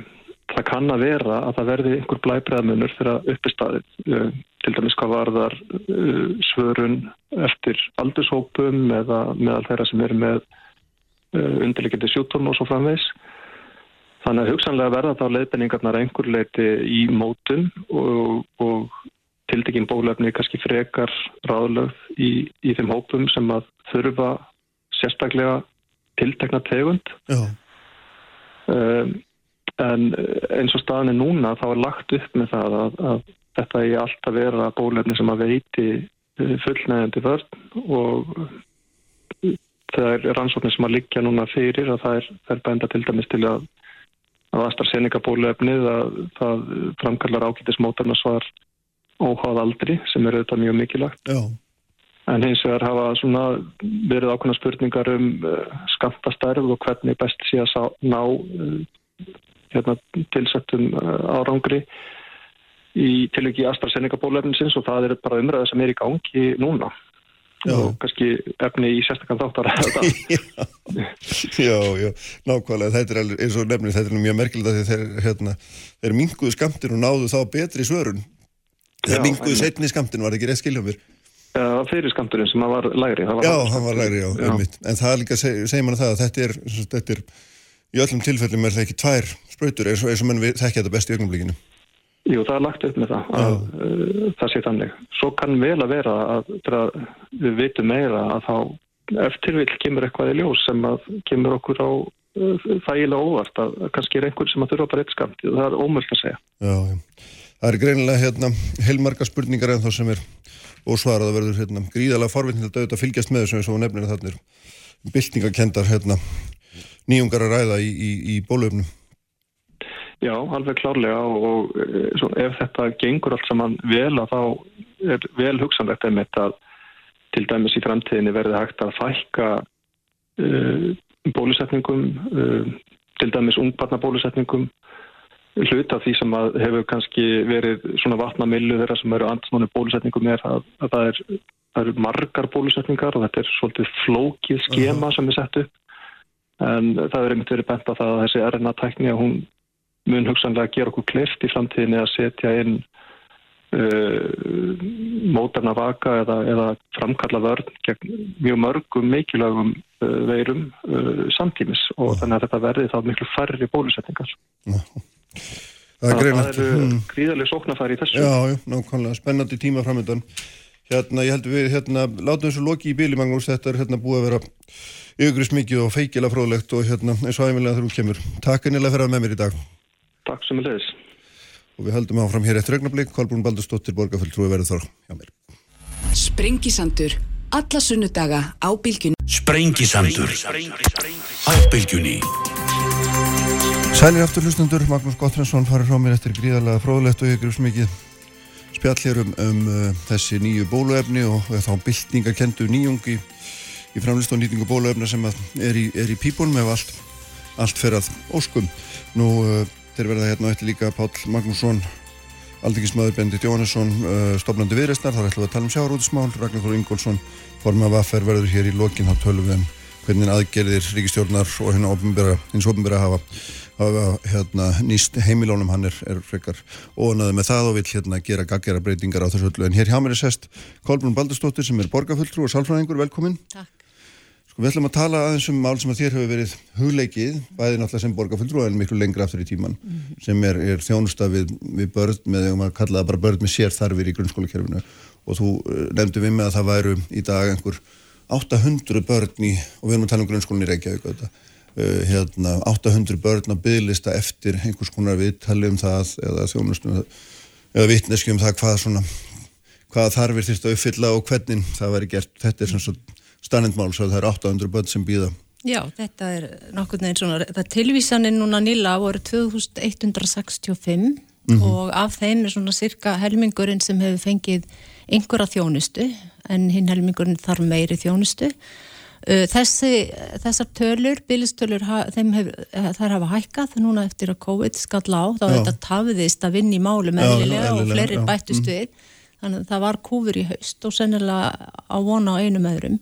[SPEAKER 4] það kann að vera að það verði einhver blæbreðmunur fyrir uppistæðið, eh, til dæmis hvað varðar eh, svörun eftir aldurshópum eða meðal þeirra sem eru með eh, undirleikindi sjúttorn og svo framvegs. Þannig að hugsanlega verða þá leiðbenningarnar einhver leiti í mótun og, og tildekinn bólefni kannski frekar ráðlögð í, í þeim hópum sem að þurfa sérstaklega tiltekna tegund. Um, en eins og staðin er núna þá er lagt upp með það að, að þetta er alltaf vera bólefni sem að veiti eh, fullnægandi vörn og það er rannsóknir sem að liggja núna fyrir að það er, það er bænda til dæmis til að að AstraZeneca bólefnið að það framkallar ákýttismótarnasvar óháð aldri sem er auðvitað mjög mikilvægt. Já. En hins vegar hafa verið ákveðna spurningar um uh, eh, skamtastærð og hvernig best sé að sá, ná uh, hérna, tilsettum uh, árangri í tilviki AstraZeneca bólefninsins og það er bara umræða sem er í gangi núna já. og kannski efni í sérstaklega þáttar (laughs)
[SPEAKER 3] Já, já, nákvæmlega þetta er alveg, eins og nefnir, þetta er mjög merkilegt að þeir, hérna, þeir minguðu skamtin og náðu þá betri svörun þeir minguðu setni skamtin, var það ekki rétt skiljað mér?
[SPEAKER 4] eða fyrirskamturinn sem var lægri. Var
[SPEAKER 3] já, hann var lægri, já, já. en það er líka, seg, segir mann það að þetta er, þetta er í öllum tilfellum er það ekki tvær spröytur eins og, og mann þekkja þetta best í ögnumblíkinu.
[SPEAKER 4] Jú, það er lagt upp með það að uh, það sé þannig. Svo kann vel að vera að, að við veitum meira að þá eftir vil kemur eitthvað í ljós sem að kemur okkur á uh, þægilega óvart að kannski er einhver sem að þurfa bara eitt skamt. Það er ómöld að segja.
[SPEAKER 3] Já, já. Það er greinilega hérna, heilmarga spurningar en þá sem er ósvarað að verður hérna, gríðalega forvittnilega auðvitað að fylgjast með þessu eins og nefnir að þarna er byltingakendar hérna, nýjungar að ræða í, í, í bólöfnum.
[SPEAKER 4] Já, alveg klárlega og, og eh, svo, ef þetta gengur allt saman vel að þá er vel hugsanlegt einmitt að til dæmis í framtíðinni verði hægt að fækka uh, bólusetningum, uh, til dæmis ungbarnabólusetningum hluta því sem hefur kannski verið svona vatnamillu þeirra sem eru andsmánu bólusetningum er að, að það, er, það eru margar bólusetningar og þetta er svolítið flókið skema uh -huh. sem er sett upp en það er einmitt verið bent að það að þessi RNA-tækni að hún mun hugsanlega gera okkur klift í framtíðinni að setja inn uh, mótarna vaka eða, eða framkalla vörn gegn mjög mörgum mikilvægum uh, veirum uh, samtímis og -huh. þannig að þetta verði þá miklu færri bólusetningar.
[SPEAKER 3] -huh.
[SPEAKER 4] Það er greinlegt. Það eru hmm. gríðarlega sóknarfæri í þessu.
[SPEAKER 3] Já, já, nákvæmlega, spennandi tíma framöndan. Hérna, ég held við, hérna, látum þessu loki í bíli, Magnús, þetta er hérna búið að vera ygrist mikið og feikila fróðlegt og hérna eins og æmilega þegar þú kemur. Takk ennilega fyrir að með mér í dag.
[SPEAKER 4] Takk sem er leiðis.
[SPEAKER 3] Og við höldum áfram hér eftir ögnablík, Kolbrún Baldurstóttir, borgarfull, trúi verið þar hjá mér.
[SPEAKER 1] Sprengisandur, alla sunnudaga á bylgjunni.
[SPEAKER 2] Sprengisandur, á bylgjunni.
[SPEAKER 3] Sælir aftur hlustundur, Magnús Gottrensson farið frá mér eftir gríðarlega fróðlegt og ykkur smikið spjall hér um, um uh, þessi nýju bóluefni og þá byltingakendu nýjungi í framlist og nýtingu bóluefna sem er í, er í pípunum ef allt, allt fer að óskum. Nú uh, þeir verða hérna eftir líka Pál Magnússon, aldingismöður Bendit Jóhannesson, uh, stofnandi viðreistnar, þar ætlum við að tala um sjáróðismál, Ragnar Þór Ingólfsson, form af aðferð verður hér í lokin, þá tölum við um hvernig aðgerðir ríkistjórnar og hins ofnbæra hafa hafa hérna, nýst heimilónum hann er, er frekar óanaði með það og vil hérna gera gaggjara breytingar á þessu öllu. En hér hjá mér er sest Kolbrún Baldurstóttir sem er borgarfulltrú og sálfræðingur, velkomin.
[SPEAKER 5] Takk.
[SPEAKER 3] Sko við ætlum að tala aðeins um mál sem að þér hefur verið hugleikið, bæði náttúrulega sem borgarfulltrú en miklu lengra aftur í tíman mm sem er, er þjónusta við, við börn með, þegar maður kallaða bara börn með sérþarfir í grunnskólakerfinu. Og þú eh, nefndi við með að það væru í dag einhver 800 börn í, og við erum að tala um grunnskólinni í Reykjavík hérna, 800 börn að bygglista eftir einhvers konar viðtali um það eða þjónustum eða vittneski um það hvað svona hvað þarfir þýrst að uppfylla og hvernig það væri gert. Þetta er svona stannindmál svo það er 800 börn sem býða
[SPEAKER 5] Já, þetta er nokkur neginn svona það tilvísanir núna nýla voru 2165 mm -hmm. og af þeim er svona cirka helmingurinn sem hefur fengið einhverja þjónustu en hinn helmingurinn þarf meiri þjónustu þessi, þessar tölur, bílistölur, hef, þær hafa hækkað núna eftir að COVID skall á, þá þetta tafiðist að vinna í málu meðlilega og fleiri bættust mm. við, þannig að það var kúfur í haust og sennilega á vona á einum öðrum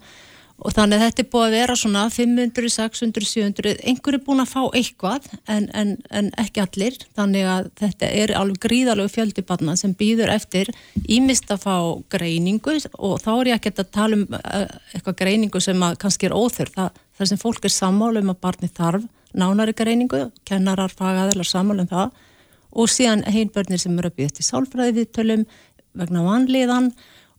[SPEAKER 5] og þannig að þetta er búið að vera svona 500, 600, 700 einhver er búin að fá eitthvað en, en, en ekki allir. Þannig að þetta er alveg gríðalög fjöldibanna sem býður eftir ímist að fá greiningu og þá er ég ekki að tala um uh, eitthvað greiningu sem kannski er óþörð það, það sem fólk er sammálu um að barni þarf nánari greiningu, kennarar, fagaðilar sammálu um það. Og síðan heimbörnir sem eru að býða til sálfræði viðtölum vegna vanliðan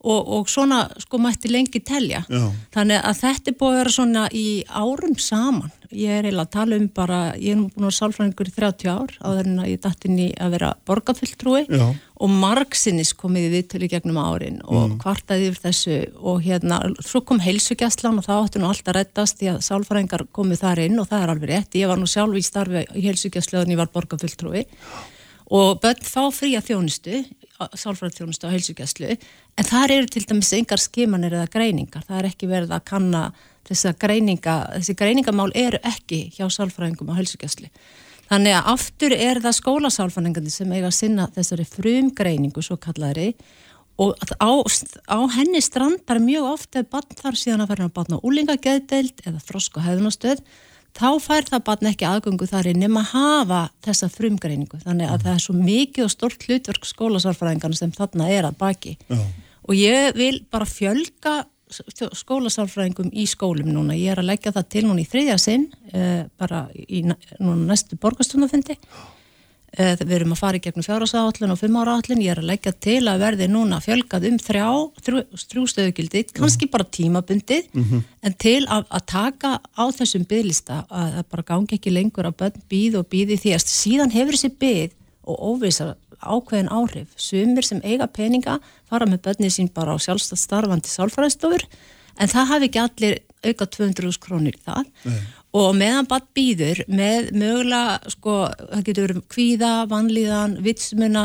[SPEAKER 5] og, og svona sko mætti lengi telja. Já. þannig að þetta er búið að vera svona í árum saman. Ég er eiginlega að tala um bara ég er nú búin að vera sálfræðingur í 30 ár á þennan að ég dætti inn í að vera borgarfylltrúi og margsinnis komið við til í gegnum árin og mm. kvartaði yfir þessu og hérna svo kom heilsugjastlan og það átti nú alltaf rettast því að sálfræðingar komið þar inn og það er alveg rétt, ég var nú sjálf í starfi í heilsugjastlan ég var borgarfylltrúi og bönn fá frí að þjónustu sálfræðarþjónustu á heilsugjastlu en þar eru til dæmis engar skimanir eða greiningar, það er ekki verið að kanna þessa greininga, þessi greiningamál eru ekki hjá sálfræðingum á heilsugjastlu. Þannig að aftur er það skólasálfræðingandi sem eiga að sinna þessari frum greiningu svo kallari og á, á henni strandar mjög ofta bann þar síðan að verða bann á úlingageðdeild eða frosk og hefðunastöð þá fær það barn ekki aðgöngu þar inn nema hafa þessa frumgreiningu. Þannig að það er svo mikið og stort hlutverk skólasarfræðingarna sem þarna er að baki. Já. og ég vil bara fjölga skólasálfræðingum í skólum núna, ég er að leggja það til núna í þriðja sinn uh, bara í núna næstu borgastundafundi uh, við erum að fara í gegnum fjárhásáallin og fimmáraáallin, ég er að leggja til að verði núna fjölgað um þrjá þrjústöðugildi, kannski bara tímabundið, mm -hmm. en til að, að taka á þessum bygglista að það bara gangi ekki lengur að bönn býð og býði því að síðan hefur þessi byggð og óvisa ákveðin áhrif. Sumir sem eiga peninga fara með börnið sín bara á sjálfstað starfandi sálfræðstofur en það hafi ekki allir auka 200 krónir það Nei og meðan badd býður með mögulega, sko, það getur verið kvíða, vanlíðan, vitsmuna,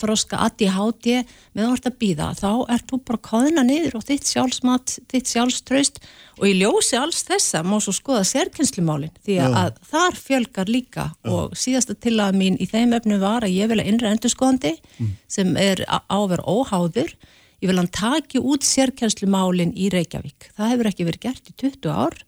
[SPEAKER 5] þroska, addi, háti, meðan þú ert að býða, þá ert þú bara kóðina niður og þitt sjálfsmat, þitt sjálfströst og í ljósi alls þessa má svo skoða sérkennslumálinn því að, að þar fjölgar líka Já. og síðasta til að mín í þeim efnu var að ég vil að innra endurskoðandi mm. sem er áver óháður, ég vil hann taki út sérkennslumálinn í Reykjavík. Það hefur ekki verið gert í 20 ár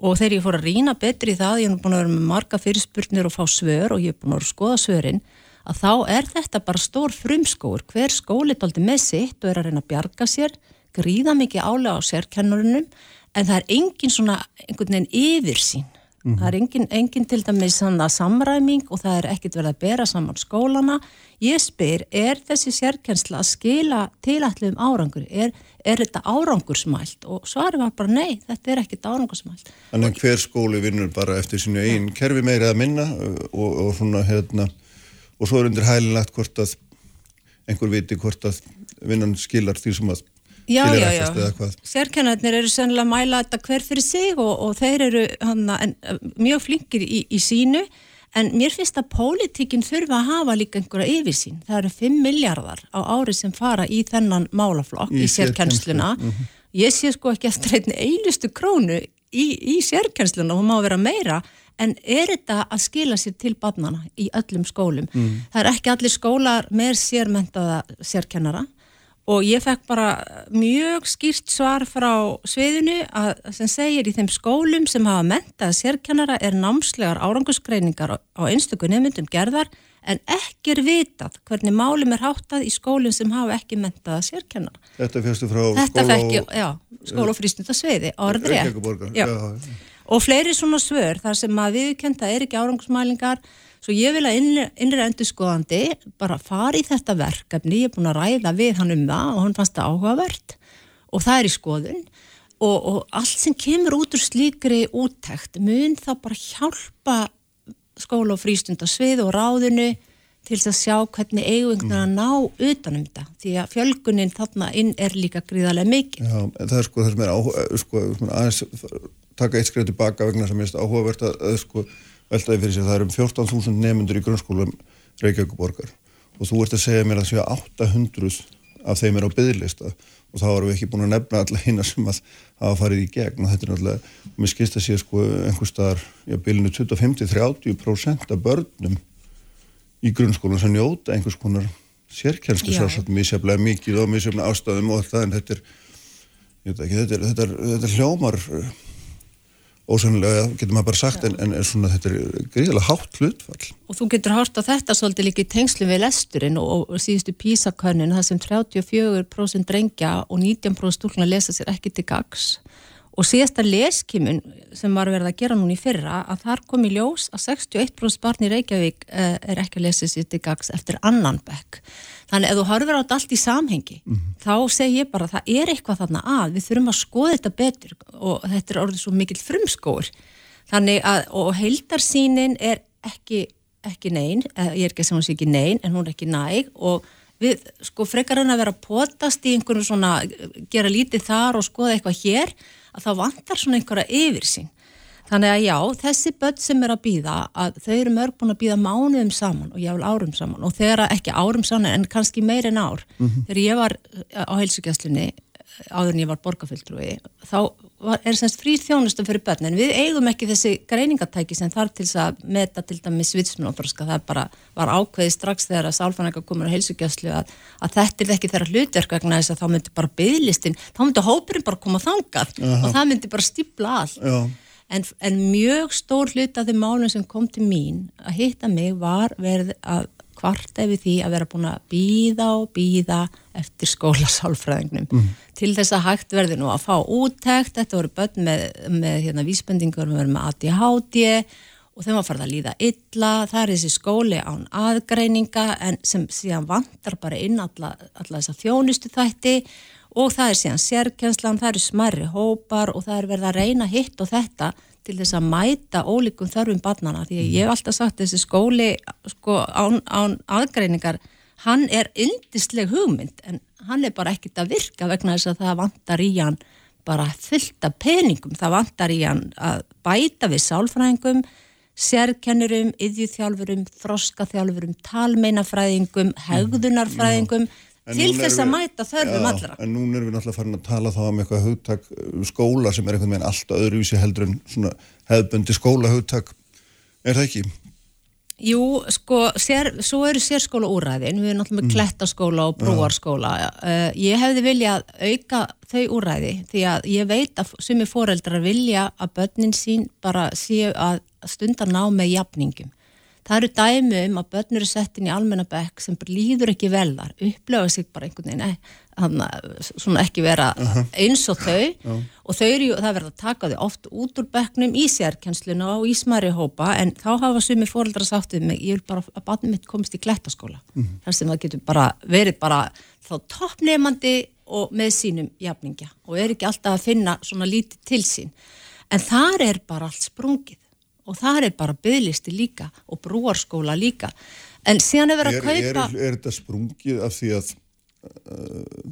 [SPEAKER 5] og þegar ég fór að rína betri í það, ég hef búin að vera með marga fyrirspurnir og fá svör og ég hef búin að skoða svörin, að þá er þetta bara stór frumskóur, hver skólit aldrei með sitt og er að reyna að bjarga sér, gríða mikið álega á sérkennurinnum, en það er engin svona einhvern veginn yfirsýn Mm -hmm. Það er engin, engin til dæmis samræming og það er ekkert verið að bera saman skólana. Ég spyr, er þessi sérkjensla að skila tilætluðum árangur? Er, er þetta árangursmælt? Og svarið var bara nei, þetta er ekkert árangursmælt.
[SPEAKER 3] Þannig hver skóli vinnur bara eftir sínu einn kerfi meira að minna og, og svona hérna og svo er undir hælinlegt hvort að einhver viti hvort að vinnan skilar því sem að
[SPEAKER 5] Já, já, já, sérkennarnir eru sennilega að mæla þetta hver fyrir sig og, og þeir eru hana, en, mjög flinkir í, í sínu en mér finnst að pólitíkinn þurfa að hafa líka einhverja yfirsýn. Það eru 5 miljardar á ári sem fara í þennan málaflokk í, í sérkennsluna. Mm -hmm. Ég sé sko ekki eftir einn einustu krónu í, í sérkennsluna og hún má vera meira en er þetta að skila sér til barnana í öllum skólum? Mm. Það er ekki allir skólar með sérmentaða sérkennara og ég fekk bara mjög skýrt svar frá sviðinu að, sem segir í þeim skólum sem hafa mentað sérkennara er námslegar árangusgreiningar á einstöku nefnundum gerðar en ekki er vitað hvernig málum er háttað í skólum sem hafa ekki mentað sérkennara.
[SPEAKER 3] Þetta fyrstu frá
[SPEAKER 5] Þetta skóla og... Já, skóla og frístundasviði, orðrið. Og fleiri svona svör þar sem að viðkenda er ekki árangusmælingar Svo ég vil að innra endur skoðandi bara fara í þetta verkefni, ég er búin að ræða við hann um það og hann fannst það áhugavert og það er í skoðun. Og, og allt sem kemur út úr slíkri úttækt mun það bara hjálpa skóla og frístundasvið og ráðinu til þess að sjá hvernig eigum að ná utanum þetta. Því að fjölgunin þarna inn er líka gríðarlega mikið.
[SPEAKER 3] Já, það er sko það sem er áhuga, sko, aðeins taka eitt skrið tilbaka vegna sem er áhugavert að, að sko veltaði fyrir sig. Að það eru um 14.000 nefnundur í grunnskólum Reykjavíkuborgar og þú ert að segja mér að séu 800 af þeim er á byggðlista og þá erum við ekki búin að nefna alla hinn sem að hafa farið í gegn. Og þetta er náttúrulega, mér skilst að sé sko einhver staðar, já, bylinu 25-30% af börnum í grunnskólum sem njóta einhvers konar sérkjænsku sérstaklega misjaflega mikið og misjaflega ástæðum og allt það. En þetta er, ég veit ekki, þetta er, þetta er, þetta er hljómar ósannlega, getur maður bara sagt, en, en svona, þetta er gríðilega hátt hlutfall.
[SPEAKER 5] Og þú getur hátt á þetta svolítið líka í tengslu við lesturinn og, og síðustu písakönnin, það sem 34% drengja og 19% stúlna lesa sér ekki til gags og síðasta leskimun sem var verið að gera núni fyrra, að þar kom í ljós að 61% barn í Reykjavík eh, er ekki að lesa sér til gags eftir annan bekk. Þannig að þú horfir á þetta allt í samhengi, mm -hmm. þá seg ég bara að það er eitthvað þarna að, við þurfum að skoða þetta betur og þetta er orðið svo mikill frumskóur. Þannig að, og heildarsýnin er ekki, ekki neyn, ég er ekki að segja hún sé ekki neyn, en hún er ekki næg og við sko frekar hann að vera potast í einhvern svona, gera lítið þar og skoða eitthvað hér, að þá vantar svona einhverja yfirsýn. Þannig að já, þessi börn sem er að býða, að þau eru mörg búin að býða mánuðum saman og jável árum saman og þegar ekki árum saman en kannski meir en ár. Mm -hmm. Þegar ég var eh, á heilsugjastlunni áður en ég var borgarfylgluði, þá var, er semst frí þjónustum fyrir börn en við eigum ekki þessi greiningatæki sem þarf til að meta til dæmis vitsmunóþorska, það bara var ákveði strax þegar að sálfanækka komur á heilsugjastlu að, að þetta er ekki þeirra hlutverk vegna þess að þá myndi bara bygglistin, þá myndi hópurinn bara koma þangað uh -huh. og það myndi bara stipla allt. Já en, en mjög stór hlut af þeim málum sem kom til mín að hitta mig var verið að kvarta yfir því að vera búin að býða og býða eftir skólasálfræðingnum. Mm. til þess að hægt verði nú að fá úttækt, þetta voru börn með, með hérna, vísbendingur með ADHD og þeim var farið að líða illa, það er þessi skóli án aðgreininga en sem síðan vantar bara inn alla, alla þessa þjónustu þætti og það er síðan sérkjenslan, það eru smarri hópar og það er verið að reyna hitt og þetta til þess að mæta ólíkum þörfum barnana því að ég hef alltaf sagt þessi skóli sko, án, án aðgreiningar hann er yndisleg hugmynd en hann er bara ekkit að virka vegna þess að það vantar í hann bara fullt af peningum, það vantar í hann að bæta við sálfræðingum sérkennurum, yðjúþjálfurum, þroskaþjálfurum, talmeinafræðingum, hegðunarfræðingum til þess að mæta þörfum já, allra.
[SPEAKER 3] En núna erum við náttúrulega farin að tala þá um eitthvað hugtak uh, skóla sem er einhvern veginn alltaf öðruvísi heldur en svona hefðbundi skóla hugtak. Er það ekki?
[SPEAKER 5] Jú, sko, sér, svo eru sérskóla úræðin, við erum náttúrulega með mm. klettaskóla og brúarskóla. Uh, ég hefði viljað auka þau úræði því að ég veit að sumi fóreldrar vilja að börnin sín bara séu að stundar ná með jafningum. Það eru dæmi um að börn eru sett inn í almennabekk sem bara líður ekki vel þar, upplöfa sig bara einhvern veginn, þannig að svona ekki vera uh -huh. eins og þau -huh. og þau eru, það verður að taka þau oft út úr bekknum í sérkennsluna og í smæri hópa en þá hafa sumi fóröldra sáttið mig, ég vil bara að barnið mitt komist í klettaskóla, uh -huh. þar sem það getur bara verið bara þá toppnefandi og með sínum jafningja og er ekki alltaf að finna svona lítið til sín en þar er bara allt sprungið og það er bara bygglisti líka og brúarskóla líka. En síðan er verið að kaupa
[SPEAKER 3] Er, er þetta sprungið af því að uh,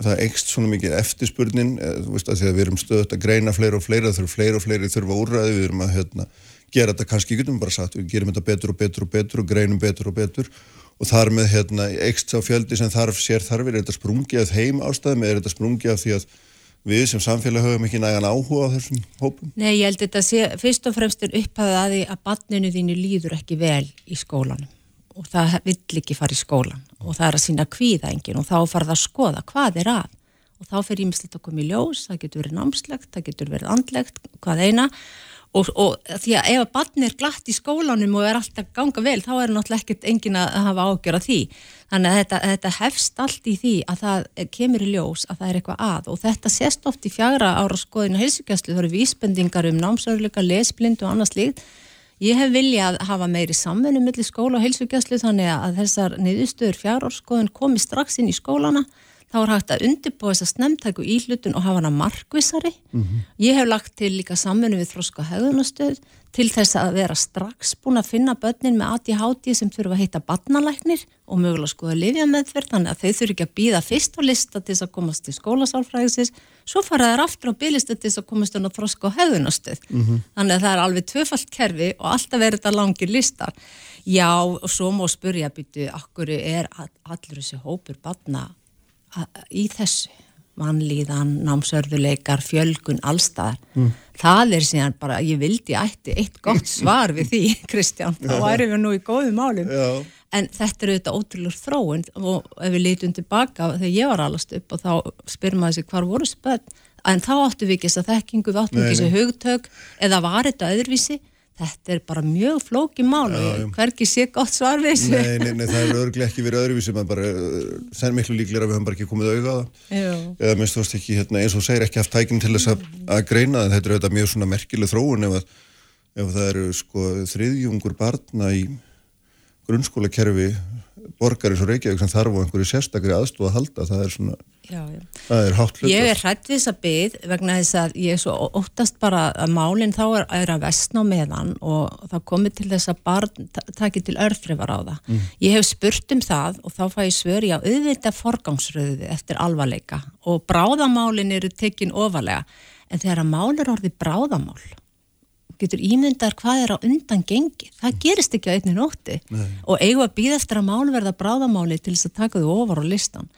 [SPEAKER 3] það ekst svona mikið eftirspurnin? Eh, þú veist að því að við erum stöðut að greina fleira og fleira, þurfa fleira og fleira þurfa úrraði, við erum að hérna, gera þetta kannski, getum bara sagt, við gerum þetta betur og betur og betur og greinum betur og betur. Og þar með hérna, ekst á fjöldi sem þarf sér þarfir, er þetta sprungið að heim ástæðum eða er þetta sprungið að því að við sem samfélag höfum ekki nægan áhuga á þessum hópum?
[SPEAKER 5] Nei, ég held þetta sé fyrst og fremst er upphæðið að því að barninu þínu líður ekki vel í skólanum. Og það vill ekki fara í skólan og það er að sína kvíða engin og þá farða að skoða hvað er að. Og þá fer ímislegt að koma í ljós, það getur verið námslegt, það getur verið andlegt, hvað eina Og, og því að ef að barni er glatt í skólanum og er alltaf ganga vel þá er náttúrulega ekkert engin að hafa ágjör að því. Þannig að þetta, þetta hefst allt í því að það kemur í ljós að það er eitthvað að. Og þetta sést oft í fjagra ára skoðinu helsugjastlu, það eru vísbendingar um námsörleika, lesblind og annars líkt ég hef viljað hafa meiri samvennu millir skóla og helsugjastlu þannig að þessar niðurstöður fjagra ára skoðin komi strax inn í skólana þá er hægt að undirbúa þess að snemntæku í hlutun og hafa hana markvisari. Mm -hmm. Ég hef lagt til líka samfunni við þróska högunastöð til þess að vera strax búin að finna börnin með ADHD sem þurfa að heita barnalæknir og mögulega skoða lifja meðferð þannig að þau þurfi ekki að býða fyrst á lista til þess að komast til skólasálfræðisins svo fara þær aftur á bygglista til þess að komast á þróska högunastöð. Mm -hmm. Þannig að það er alveg tvöfalt kerfi og alltaf verður þetta langir listar. Já og svo má spurja býtu, akkur er allur þessi hópur barna í þessu mannlíðan, námsörðuleikar, fjölgun, allstaðar. Mm. Það er síðan bara, ég vildi ætti eitt gott (laughs) svar við því, Kristján, þá erum við nú í góðum málum. Já. En þetta eru þetta ótrúlega þróun og ef við leitum tilbaka þegar ég var allast upp og þá spyrum maður sig hvar voru spöld, en þá áttu við ekki þess að þekkingu, við áttu við ekki þess að hugtök eða var þetta öðruvísi Þetta er bara mjög flóki mál og hverki sé gott svar við þessu.
[SPEAKER 3] Nei, nei, nei, það er örglega ekki verið öðruvísi, maður bara, það er miklu líklega að við höfum bara ekki komið auðvitað á það. Eða minnst þú veist ekki, hérna, eins og segir ekki haft tækinn til þess að, að greina það. Þetta er auðvitað mjög svona merkileg þróun ef, að, ef það eru sko þriðjungur barna í grunnskólakerfi borgaris og Reykjavík sem þarf á einhverju sérstakri aðstóð að halda, það er svona já, já. það er hátt hlut.
[SPEAKER 5] Ég er hrætt við þess að byggð vegna þess að ég er svo óttast bara að málinn þá er, er að vestna meðan og það komið til þess að barn takir til örfrifar á það. Mm. Ég hef spurt um það og þá fæ ég svöri á auðvitað forgangsröðu eftir alvarleika og bráðamálinn eru tekinn ofalega en þegar að mál er orðið bráðamál getur ímyndar hvað er á undan gengi. Það gerist ekki á einni nótti Nei. og eigu að býða eftir að mál verða bráðamáli til þess að taka þau ofar á listan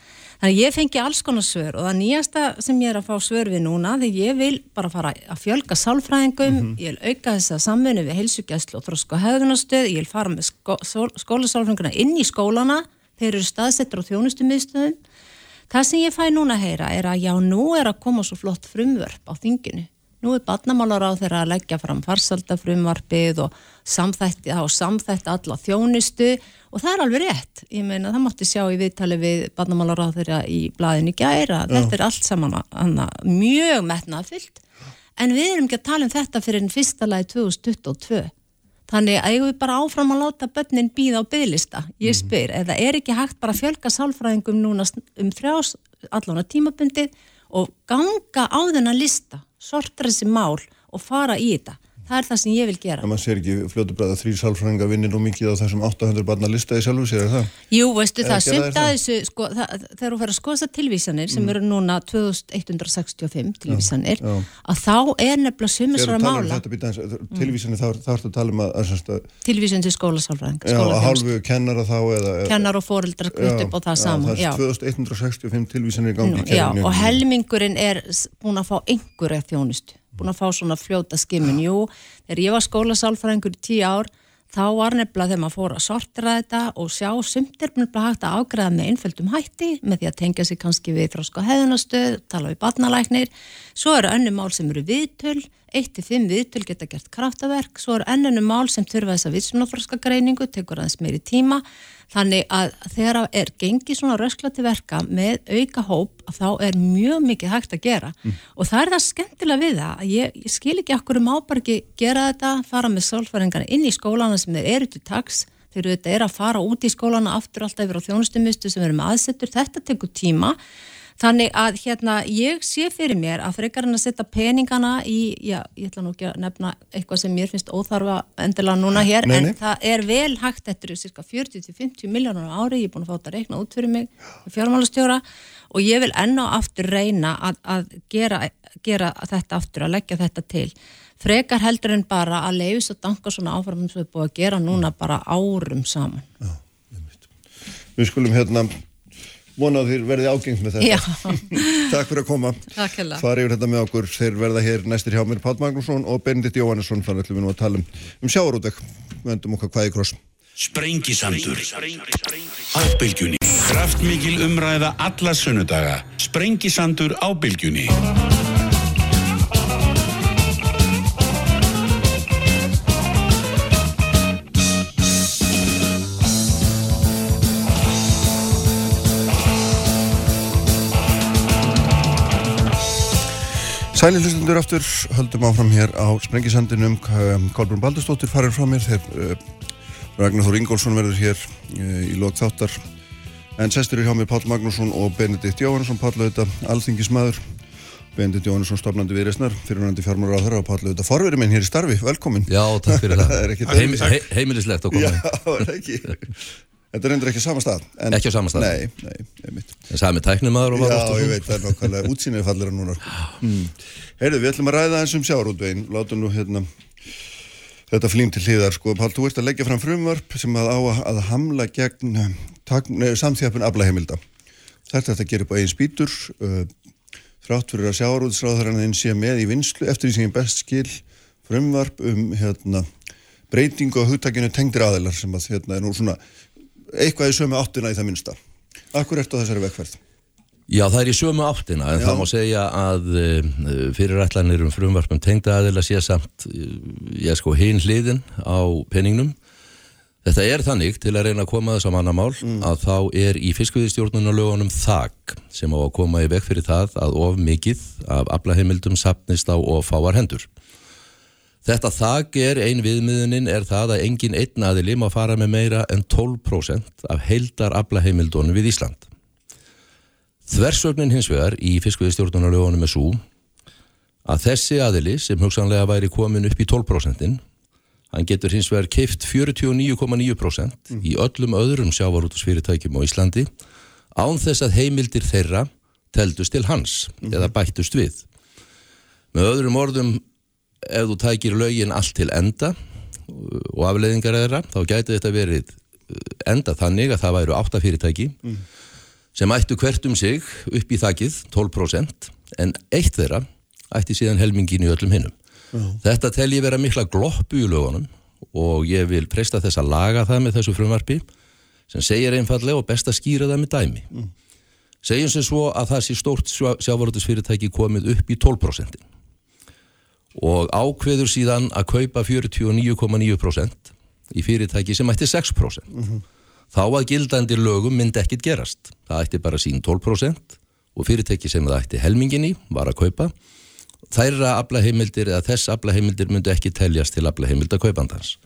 [SPEAKER 5] þannig ég fengi alls konar svör og það nýjasta sem ég er að fá svör við núna því ég vil bara fara að fjölga sálfræðingum, mm -hmm. ég vil auka þess að samfunni við heilsugjæslu og þrósku höfðunastöð ég vil fara með skó, skólasálfræðinguna inn í skólana, þeir eru staðsettur á þjónustumiðstöðum. Það sem ég fæ núna að heyra er að já, nú er að koma svo flott frumvörp á þinginu Nú er barnamálar á þeirra að leggja fram farsaldafrumvarpið og samþætti, þá samþætti alla þjónustu og það er alveg rétt. Ég meina það mátti sjá í viðtali við barnamálar á þeirra í blæðinu gæra. Þetta er allt saman hana, mjög metnafyllt en við erum ekki að tala um þetta fyrir en fyrsta lagi 2022. Þannig að ég vil bara áfram að láta börnin býða á bygglista. Ég spyr, eða er ekki hægt bara að fjölga sálfræðingum núna um þrjás allan á tímabundið og ganga á þennan lista, sortra þessi mál og fara í þetta það er það sem ég vil gera.
[SPEAKER 3] En maður sér ekki fljótu bræða þrý sálfræðinga vinnir og mikið á þessum 800 barna listaði sjálfu sér, er það?
[SPEAKER 5] Jú, veistu það, sumt að þessu, sko, það, þegar þú fer að skoða þessar tilvísanir sem mm. eru núna 2165 tilvísanir, já, já. að þá er nefnilega sumisvara
[SPEAKER 3] um
[SPEAKER 5] mála.
[SPEAKER 3] Um tilvísanir, þá, ertu að tala um að...
[SPEAKER 5] Tilvísin til skólasálfræðing.
[SPEAKER 3] Já, að hálfu kennara þá eða...
[SPEAKER 5] Kennar og fóreldrar kvitt upp á það saman.
[SPEAKER 3] Já, það er 2165 tilvísanir í gangi.
[SPEAKER 5] Og helmingurinn er búin að fá einhverja þjónustu búin að fá svona fljóta skimin, jú, þegar ég var skólasálfræðingur í tíu ár, þá var nefnilega þegar maður fór að sortira þetta og sjá sumt er nefnilega hægt að ágræða með einföldum hætti með því að tengja sig kannski við þróska heðunastöð, tala við barnalæknir, svo eru önnu mál sem eru viðtöl, 1-5 viðtöl geta gert kraftaverk, svo eru ennunu mál sem þurfa þessa vitsmunafröska greiningu, tekur aðeins meiri tíma, Þannig að þegar er gengið svona röskla til verka með auka hóp þá er mjög mikið hægt að gera. Mm. og það er það skemmtilega við það ég, ég skil ekki okkur um ábargi gera þetta, fara með sálfæringarna inn í skólana sem þeir eru til taks. Eru þetta er að fara út í skólana aftur alltaf yfir á þjónustumistu sem eru með aðsettur þetta tekur tíma Þannig að hérna ég sé fyrir mér að frekar hann að setja peningana í, já, ég ætla nú ekki að nefna eitthvað sem mér finnst óþarfa endilega núna hér, nei, nei. en það er vel hægt eftir cirka 40-50 miljónur á ári, ég er búin að fá þetta að reikna út fyrir mig fjármálastjóra og ég vil enná aftur reyna að, að gera, gera þetta aftur, að leggja þetta til. Frekar heldur en bara að leiðis og danka svona áfram sem við búin að gera núna bara árum saman. Já,
[SPEAKER 3] við skulum hérna vona að þér verði ágengt með þetta. (laughs) Takk fyrir að koma. Fara yfir þetta með okkur, þeir verða hér næstir hjá mér. Pál Magnússon og Benedikt Jóhannesson þannig að við nú að tala um, um sjáurúdeg við endum okkar hvaði kross.
[SPEAKER 2] Sprengisandur. Á bylgjunni kraftmikil umræða alla sunnudaga. Sprengisandur á
[SPEAKER 3] Sæli hlustundur aftur, höldum áfram hér á Sprengisandinum, Kolbrún Baldurstóttir farir frá mér, þegar uh, Ragnar Þór Ingólfsson verður hér uh, í lok þáttar, en sestur er hjá mér Pál Magnússon og Benedikt Jóhannesson, Pál auðvitað alþingismæður, Benedikt Jóhannesson stopnandi viðreysnar, fyrirhandi fjármára á þeirra og Pál auðvitað forverið minn hér í starfi, velkomin.
[SPEAKER 6] Já, takk fyrir það. (laughs)
[SPEAKER 3] það
[SPEAKER 6] Heim, he, heimilislegt að koma.
[SPEAKER 3] Já, er ekki. Þetta er endur ekki á sama stað.
[SPEAKER 6] En, ekki á sama stað?
[SPEAKER 3] Nei, nei, einmitt.
[SPEAKER 6] En sami tæknimaður og var
[SPEAKER 3] ástu? Já, ég veit, það er nokkvæmlega útsýnið fallir að núna. Mm. Heyrðu, við ætlum að ræða eins um sjárótveginn. Láta nú hérna þetta flým til hliðar. Sko, Pál, þú ert að leggja fram frumvarp sem að á að hamla gegn samþjafun aflaheimilda. Þetta er að gera upp á einn spýtur. Uh, þrátt fyrir að sjárótsráðarannin sé með í vinslu eftir því sem ég best skil frumvarp um hérna, breytingu á hugtakinu tengdir aðeilar sem að hérna er nú svona eitthvað í sömu áttina í það minnsta. Akkur ert á þessari vekkferð?
[SPEAKER 6] Já, það er í sömu áttina, en Já. það má segja að uh, fyrirætlanir um frumvarpum tengda aðeila sé samt, ég sko, hinn hliðin á peningnum. Þetta er þannig, til að reyna að koma þess að manna mál, mm. að þá er í fiskviðistjórnunarlögunum þak sem á að koma í vekk fyrir það að of mikið af aflaheimildum sapnist á of fáar hendur. Þetta þak er, ein viðmiðunin er það að engin einn aðili má fara með meira en 12% af heildar aflaheimildunum við Ísland. Þversögnin hins vegar í fiskviðstjórnunarlögunum er svo að þessi aðili sem hugsanlega væri komin upp í 12% hann getur hins vegar keift 49,9% mm. í öllum öðrum sjávarútusfyrirtækjum á Íslandi án þess að heimildir þeirra teldust til hans mm. eða bættust við. Með öðrum orðum ef þú tækir lögin allt til enda og afleiðingar eðra, þá gæti þetta verið enda þannig að það væru áttafyrirtæki mm. sem ættu hvert um sig upp í þakkið 12% en eitt þeirra ætti síðan helmingin í öllum hinnum. Mm. Þetta tel ég vera mikla gloppu í lögunum og ég vil presta þess að laga það með þessu frumvarfi sem segir einfallega og best að skýra það með dæmi. Mm. Segjum sem svo að það sé stórt sjávaröldusfyrirtæki komið upp í 12% og ákveður síðan að kaupa 49,9% í fyrirtæki sem ætti 6%. Þá að gildandi lögum myndi ekkit gerast. Það ætti bara sín 12% og fyrirtæki sem það ætti helmingin í var að kaupa. Þærra aflaheimildir eða þess aflaheimildir myndi ekki teljast til aflaheimilda kaupandans.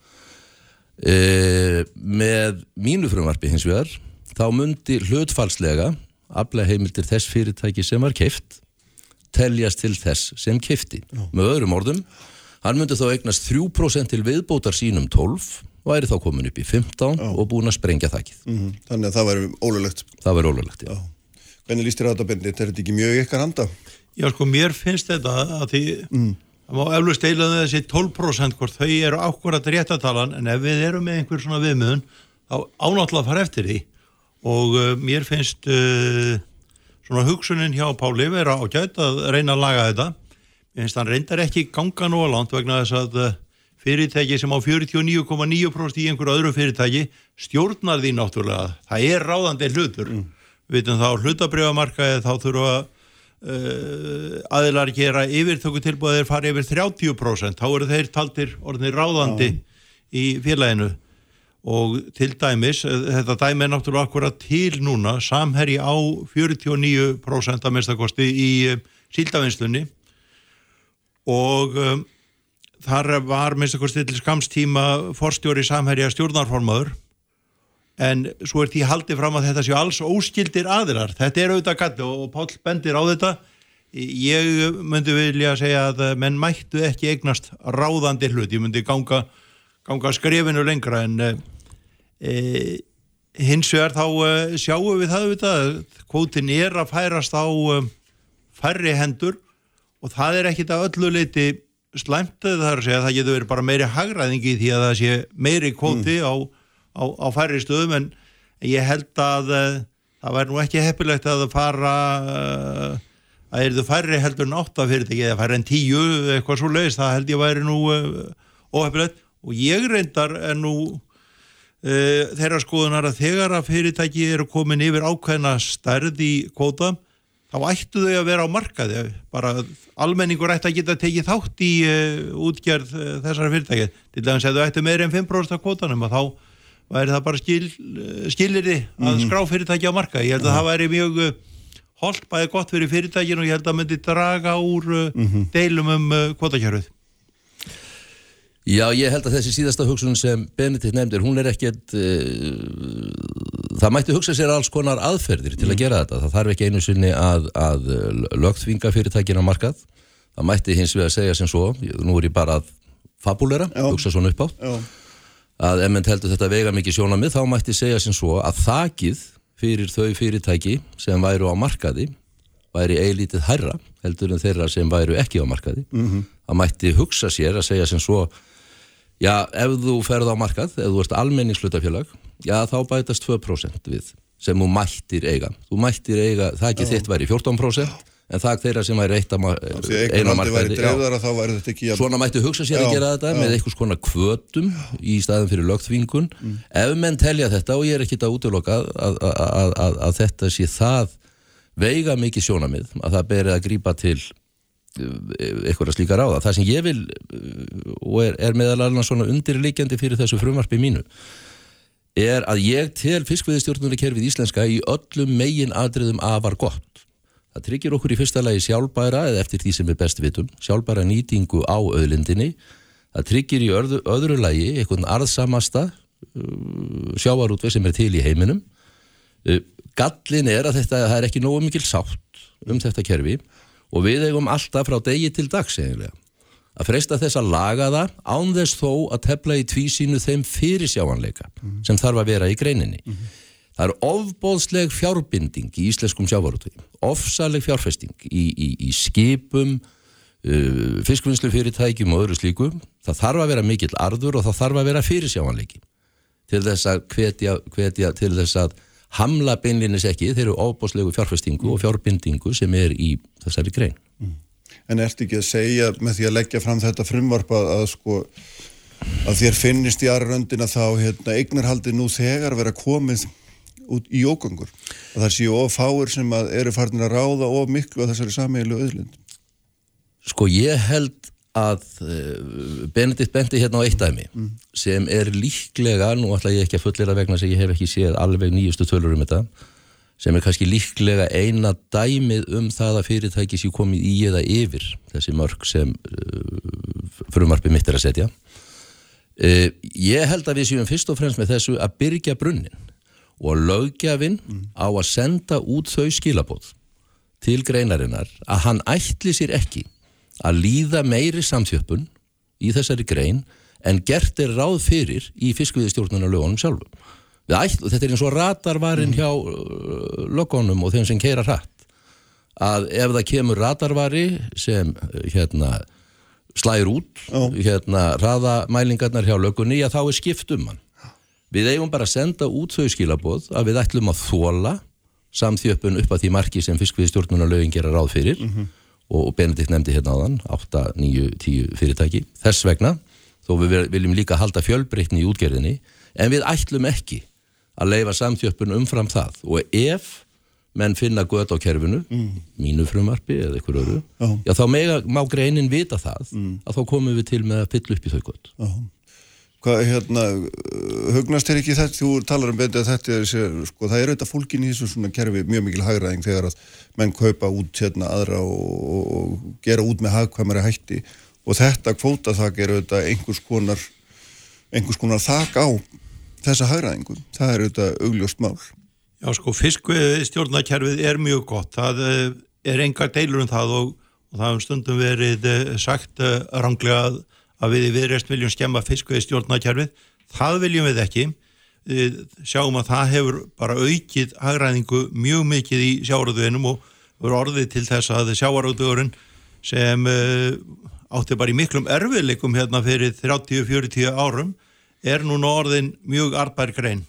[SPEAKER 6] E, með mínu frumvarfi hins vegar þá myndi hlutfalslega aflaheimildir þess fyrirtæki sem var keift teljast til þess sem keifti. Með öðrum orðum, hann myndi þá eignast 3% til viðbótar sínum 12 og væri þá komin upp í 15 og búin að sprengja þakkið.
[SPEAKER 3] Mhm. Þannig að það væri ólulegt.
[SPEAKER 6] Það var ólulegt, já.
[SPEAKER 3] Já. Hvernig líst þér á þetta? Er þetta ekki mjög ykkar handa?
[SPEAKER 7] Já, sko, mér finnst þetta að því það má eflust deila um þessi 12% hvort þau eru ákvarðat réttatalan en ef við erum með einhver svona viðmiðun þá ánáttúrulega að fara eftir því og uh, mér finnst uh, svona hugsunin hjá Páli vera ágætt að reyna að laga þetta. Finnst hann reyndar ekki ganga nú á langt vegna þess að uh, fyrirtæki sem á 49,9% í einhverju öðru fyrirtæki stjórnar því náttúrulega. Það er ráðandi hlutur. Við veitum þá hlutabrifamarkaði þá þurfa uh, aðilar gera yfirtöku tilbúðir fara yfir 30% þá eru þeir taldir orðinir ráðandi í félaginu og til dæmis, eh, þetta dæmi er náttúrulega akkurat til núna, samherji á 49% að mestakosti í uh, síldavinslunni og um, þar var mestakosti til skamstíma forstjóri samherja stjórnarformaður en svo er því haldið fram að þetta séu alls óskildir aðilar. Þetta er auðvitað galli og Páll bendir á þetta. Ég myndi vilja segja að menn mættu ekki eignast ráðandi hlut. Ég myndi ganga, ganga skrefinu lengra en e, hins vegar þá e, sjáum við það auðvitað. Kvótin er að færast á e, færri hendur og það er ekkit að öllu leiti slæmt það er að segja að það getur verið bara meiri hagræðingi því að það sé meiri kvóti á á, á færri stöðum en ég held að uh, það væri nú ekki heppilegt að fara uh, að er þau færri heldur en átta fyrirtæki eða færri en tíu eitthvað svo leiðist, það held ég væri nú óheppilegt og ég reyndar er nú þeirra skoðunar að þegar að fyrirtæki eru komin yfir ákveðna stærð í kvóta þá ættu þau að vera á markaði. Bara almenningur ætti að geta tekið þátt í útgerð þessar fyrirtæki til dæmis að þau ættu meira en 5% af kvótanum og þá væri það bara skil, skilirði að skrá fyrirtæki á marka. Ég held að það væri mjög holdt bæði gott fyrir fyrirtækin og ég held að myndi draga úr deilum um kvotakjörfuð.
[SPEAKER 6] Já, ég held að þessi síðasta hugsun sem Benedikt nefndir, hún er ekkert uh, það mætti hugsa sér alls konar aðferðir til að gera þetta. Það þarf ekki einu sinni að, að lögþvinga fyrirtækin á markað. Það mætti hins við að segja sem svo, nú er ég bara að fabulera,
[SPEAKER 3] Já.
[SPEAKER 6] hugsa svona upp á
[SPEAKER 3] Já.
[SPEAKER 6] að ef menn heldur þetta vega mikið sjónamið þá mætti segja sem svo að þakið fyrir þau fyrirtæki sem væru á markaði væri eilítið hærra heldur en þeirra sem væru ekki á markaði -hmm. það mætti hugsa sér að segja sem svo já, ef þú ferð á markað ef þú ert almenningslutafélag já, þá bætast 2% við sem þú mættir eiga þú mættir eiga, þakið þitt væri 14% en þak þeirra sem væri eitt að ma-
[SPEAKER 3] Því
[SPEAKER 6] einu á
[SPEAKER 3] eignarhaldi væri
[SPEAKER 6] já.
[SPEAKER 3] dreifðara þá væri þetta ekki
[SPEAKER 6] Svona mættu hugsa sér
[SPEAKER 3] Já,
[SPEAKER 6] að gera þetta
[SPEAKER 3] já.
[SPEAKER 6] með einhvers konar kvötum í staðin fyrir lögþvingun. Ef menn telja þetta og ég er ekkit að útiloka að, að, að, að, að þetta sé það veiga mikið sjónamið að það beri að grípa til eitthvað slíka ráða. Það sem ég vil uh, og er, er meðal annars svona undirliggjandi fyrir þessu frumvarpi mínu er að ég tel fiskveiðistjórnunarkerfið íslenska í öllum megin atriðum afar gott. Það tryggir okkur í fyrsta lagi sjálfbæra eða eftir því sem við best vitum, sjálfbæra nýtingu á auðlindinni. Það tryggir í öðru, öðru lagi einhvern arðsamasta uh, sjávarútveg sem er til í heiminum. Uh, gallin er að þetta er ekki nógu mikil sátt um þetta kerfi og við eigum alltaf frá degi til dags eiginlega að freysta þess að laga það án þess þó að tefla í tvísínu þeim fyrir sjáanleika sem þarf að vera í greininni. Það er ofbóðsleg fjárbinding í íslenskum sjávarútvegi, ofsaleg fjárfesting í, í, í skipum, uh, fiskvinnslu fyrirtækjum og öðru slíku. Það þarf að vera mikill arður og það þarf að vera fyrir sjáanleiki til þess að hvetja, hvetja til þess að hamla beinlinis ekki þeirru ofbóðslegu fjárfestingu og fjárbindingu sem er í þessari grein.
[SPEAKER 3] En ertu ekki að segja með því að leggja fram þetta frumvarp að, að sko að þér finnist í aðra röndina þá hérna, eignarhaldi nú þegar vera komið út í ógangur að það séu of fáir sem að eru farin að ráða of miklu að þessari sameigilu auðlind?
[SPEAKER 6] Sko ég held að uh, Benedikt bendi hérna á eitt dæmi sem er líklega, nú ætla ég ekki að fullera vegna sem ég hef ekki séð alveg nýjustu tölur um þetta sem er kannski líklega eina dæmið um það að fyrirtæki sé komið í eða yfir þessi mörg sem uh, frumarpi mitt er að setja. Uh, ég held að við séum fyrst og fremst með þessu að byrja brunnin og lögjafinn á að senda út þau skilabóð til greinarinnar að hann ætli sér ekki að líða meiri samþjöppun í þessari grein en gert er ráð fyrir í fiskviðistjórnunar lögunum sjálfum. Ætl, þetta er eins og radarvarin hjá uh, lögunum og þeim sem keira hratt. Að ef það kemur radarvari sem uh, hérna slæðir út hérna raðamælingarnar hjá lögunni þá er skipt um hann. Við eigum bara að senda út þau skilaboð að við ætlum að þóla samþjöppun upp að því marki sem fiskviðistjórnunar lögin gera ráð fyrir og Benedikt nefndi hérna áðan 8, 9, 10 fyrirtæki. Þess vegna, þó við viljum líka halda fjölbreytni í útgerðinni en við ætlum ekki að leifa samþjöppun umfram það. Og ef menn finna gött á kerfinu mínu frumarpi eða ykkur öru
[SPEAKER 3] Já.
[SPEAKER 6] já þá mega, má greinin vita það að þá komum við til með að fylla upp í þau gött
[SPEAKER 3] Já. Hvað, hérna, hugnast er ekki þetta, þú talar um betið að þetta er, sko, það er auðvitað fólkin í þessu svona kerfi mjög mikil hagræðing þegar að menn kaupa út hérna aðra og, og, og gera út með hagkvæmari hætti. Og þetta kvótaþak er auðvitað einhvers konar, einhvers konar þak á þessa hagræðingu, það er auðvitað augljóst mál.
[SPEAKER 7] Já sko, fiskstjórnakerfið er mjög gott, það eh, er engar deilur um það og, og það hefum stundum verið eh, sagt uh, ránglega að, við í viðreist viljum skemma fiskstjórnakerfið, það viljum við ekki, við sjáum að það hefur bara aukið hagræðingu mjög mikið í sjávarúðuðinum og verður orðið til þess að sjávarúðuðurinn sem uh, átti bara í miklum erfiðleikum hérna fyrir 30-40 árum er núna orðin mjög arbær grein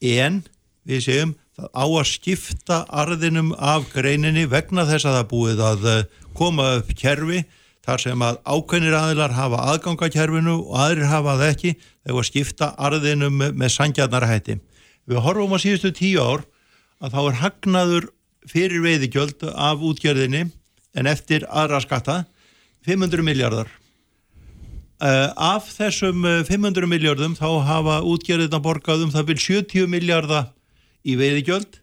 [SPEAKER 7] en við segjum það á að skipta arðinum af greininni vegna þess að það búið að eh, koma upp kerfi þar sem að ákveðnir aðilar hafa aðganga kerfinu og aðrir hafa það ekki þegar að skipta arðinum með, með sangjarnar hætti. Við horfum á síðustu tíu ár að þá er hagnaður fyrir veiðigjöld af útgjörðinni en eftir aðra skatta 500 miljardar. Uh, af þessum uh, 500 miljardum þá hafa útgerðina borgað um það vil 70 miljardar í veiðigjöld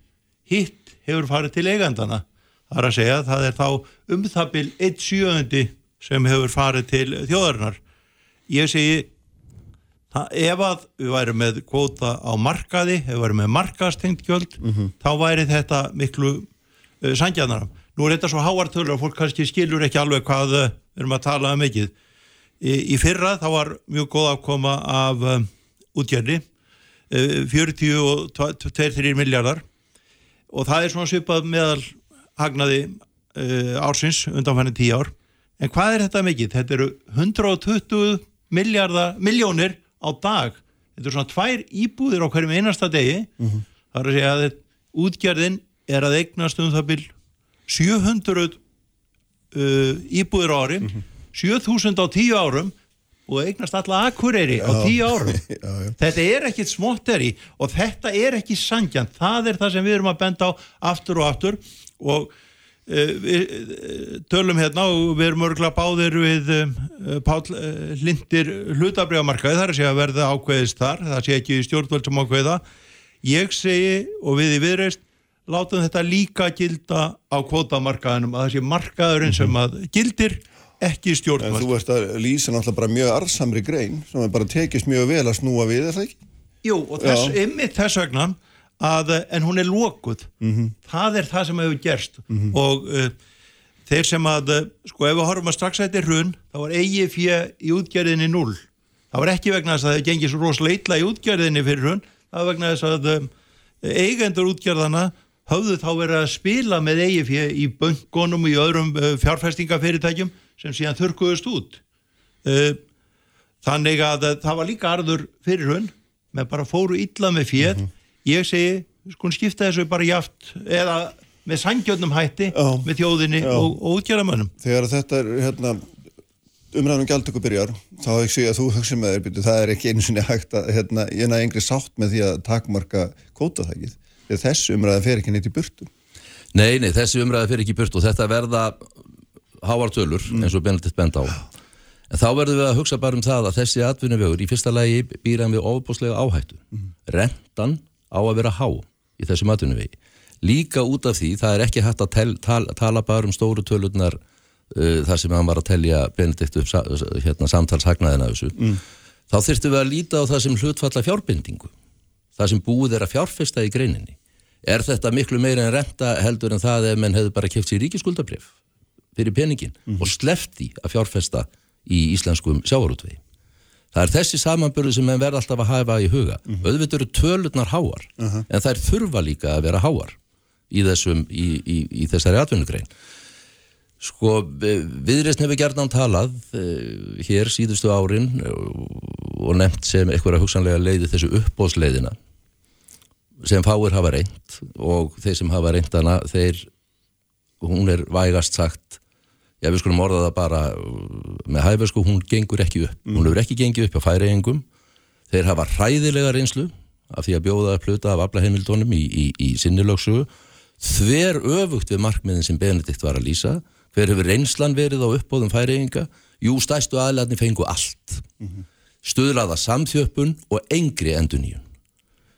[SPEAKER 7] hitt hefur farið til eigandana það er að segja það er þá um það vil 1 sjöundi sem hefur farið til þjóðarinnar. Ég segi ef að við værum með kvóta á markaði, ef við værum með markastengt gjöld, þá væri þetta miklu uh, sangjarnara nú er þetta svo háartölur að fólk kannski skilur ekki alveg hvað uh, við erum að tala um mikið. Í, í fyrra þá var mjög góð afkoma af um, útgerni uh, 42-3 miljardar og það er svona svipað meðal hagnaði uh, ársins undanfæni 10 ár en hvað er þetta mikið? Þetta eru 120 miljardar, miljónir á dag. Þetta eru svona tvær íbúðir á hverjum einasta degi. Það er að segja að útgerðin er að eignast um það byrj 700 uh, íbúðir ári 7000 á 10 árum og eignast alla akureyri á 10 árum. (laughs)
[SPEAKER 3] Já, já.
[SPEAKER 7] þetta er ekkit smotteri og þetta er ekki sangjan það er það sem við erum að benda á aftur og aftur og tölum hérna og við erum örgulega báðir við uh, Pál Lindir hlutabriðamarkaði þar að segja að verða ákveðist þar það sé ekki stjórnvöld sem ákveða. Ég segi og við í viðreist látum þetta líka gilda á kvótamarkaðinum að það sé markaðurinn sem að gildir ekki
[SPEAKER 3] En
[SPEAKER 7] stjórnvöld.
[SPEAKER 3] þú veist að lýsa náttúrulega bara mjög arðsamri grein sem bara tekist mjög vel að snúa við, er það ekki?
[SPEAKER 7] Jú, og þess, ymmið þess vegna að, eh, en hún er lokuð. Það er það sem hefur gerst. Og uh, þeir sem að uh, sko ef við horfum að strax þetta er hrun þá var eigi fjö í útgerðinni 0 það var ekki vegna þess að það rosalega illa í útgerðinni fyrir hrun. Það var vegna þess að um, eigendur útgerðana höfðu þá verið að spila með eigi fjö í böngunum og í öðrum uh, fjárfestingafyrirtækjum sem síðan þurrkuðust út. Uh, þannig að eh, það var líka arður fyrir hún með bara fóru illa með fér ég segi, sko skipta þessu bara jaft eða með sangjöndum hætti
[SPEAKER 3] Já.
[SPEAKER 7] með þjóðinni
[SPEAKER 3] Já.
[SPEAKER 7] og, og útgerðamönnum
[SPEAKER 3] Þegar þetta er hérna, umræðum gjaldtöku byrjar, þá ekki segja að þú hugsi með þér, byrju, það er ekki einu sinni hægt að hérna, ég næði engri sátt með því að takmarka kótaþækið. Þegar þessu umræðan fer ekki neitt í burtu.
[SPEAKER 6] Nei, nei, þessi umræði fyrir ekki í burt og þetta verða háartölur eins og Benedikt benda á En þá verðum við að hugsa bara um það að þessi atvinnuvegur í fyrsta lagi býr hann við ofbúslega áhættu. Rentan á að vera há í þessum atvinnuvegi. Líka út af því, það er ekki hægt að tel, tal, tala bara um stóru tölurnar uh, þar sem hann var að telja Benedikt upp hérna, samtalshagnaðina þessu. Þá þyrftum við að líta á það sem hlutfalla fjárbindingu. Það sem búið er að fjárfesta í greininni. Er þetta miklu meira en renta heldur en það ef menn hefur bara keft sér ríkiskuldabrif fyrir peningin og slefti að fjárfesta í íslenskum sjávarútvegi. Það er þessi samanbörðu sem menn verða alltaf að hafa í huga. Auðvitað eru tölurnar háar, en þær þurfa líka að vera háar í, þessum, í, í, í þessari atvinnugrein. Sko, viðreysn hefur gerðan talað uh, hér síðustu árin uh, og nefnt sem eitthvað hugsanlega leiði þessu uppbóðsleiðina sem fáir hafa reynd og þeir sem hafa reyndana, þeir, hún er vægast sagt já við skulum orða það bara uh, með hæfesku, hún gengur ekki upp. Hún hefur ekki gengið upp á færeigingum þeir hafa hræðilega reynslu af því að bjóða að pluta af aflaheimildónum í, í, í sinnilöksu þver öfugt við markmiðin sem Benedikt var að lýsa. Hver hefur reynslan verið á uppbóðum færeiginga jú, stæstu aðlæðni fengu allt. Stuðlaða samþjöppun og engri enduníun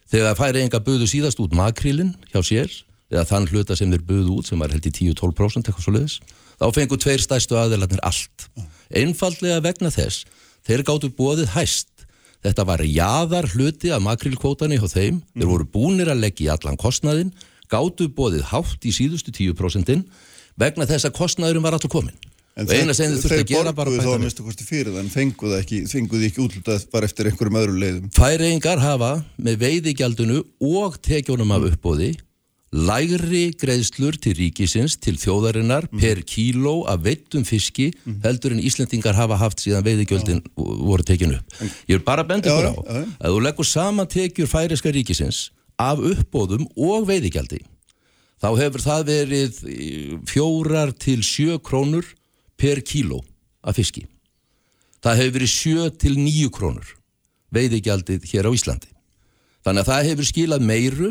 [SPEAKER 6] þegar færeiginga buðu síðast út makrílin hjá sér eða þann hluta sem þeir buðu út sem var held í 10-12% eitthvað svo leiðis þá fengu tveir stæstu aðelarnir allt. Einfallega vegna þess, þeir gáttu bóðið hæst. Þetta var jaðar hluti af makrilkvótani hjá þeim, þeir voru búnir að leggja í allan kostnaðin, gáttu bóðið hátt í síðustu 10% vegna þess að kostnaðurum var alltaf komin.
[SPEAKER 3] En
[SPEAKER 6] gera bara
[SPEAKER 3] borguðu þá að minnstu kosti fyrir það en fenguðu ekki, fenguðu ekki útlutað bara eftir einhverjum öðrum leiðum.
[SPEAKER 6] Færeyingar hafa með veiðigjaldinu og tekjónum af uppbóði lægri greiðslur til ríkisins til þjóðarinnar per kíló af veittum fiski heldur en Íslendingar hafa haft síðan veiðigjöldin voru tekinu upp. Ég vil bara benda
[SPEAKER 3] Já,
[SPEAKER 6] ykkur á
[SPEAKER 3] já.
[SPEAKER 6] að þú leggur saman tekjur færiska ríkisins af uppbóðum og veiðigjaldi þá hefur það verið fjórar til sjö krónur per kíló af fiski. Það hefur verið sjö til níu krónur veiðigjaldið hér á Íslandi. Þannig að það hefur skilað meiru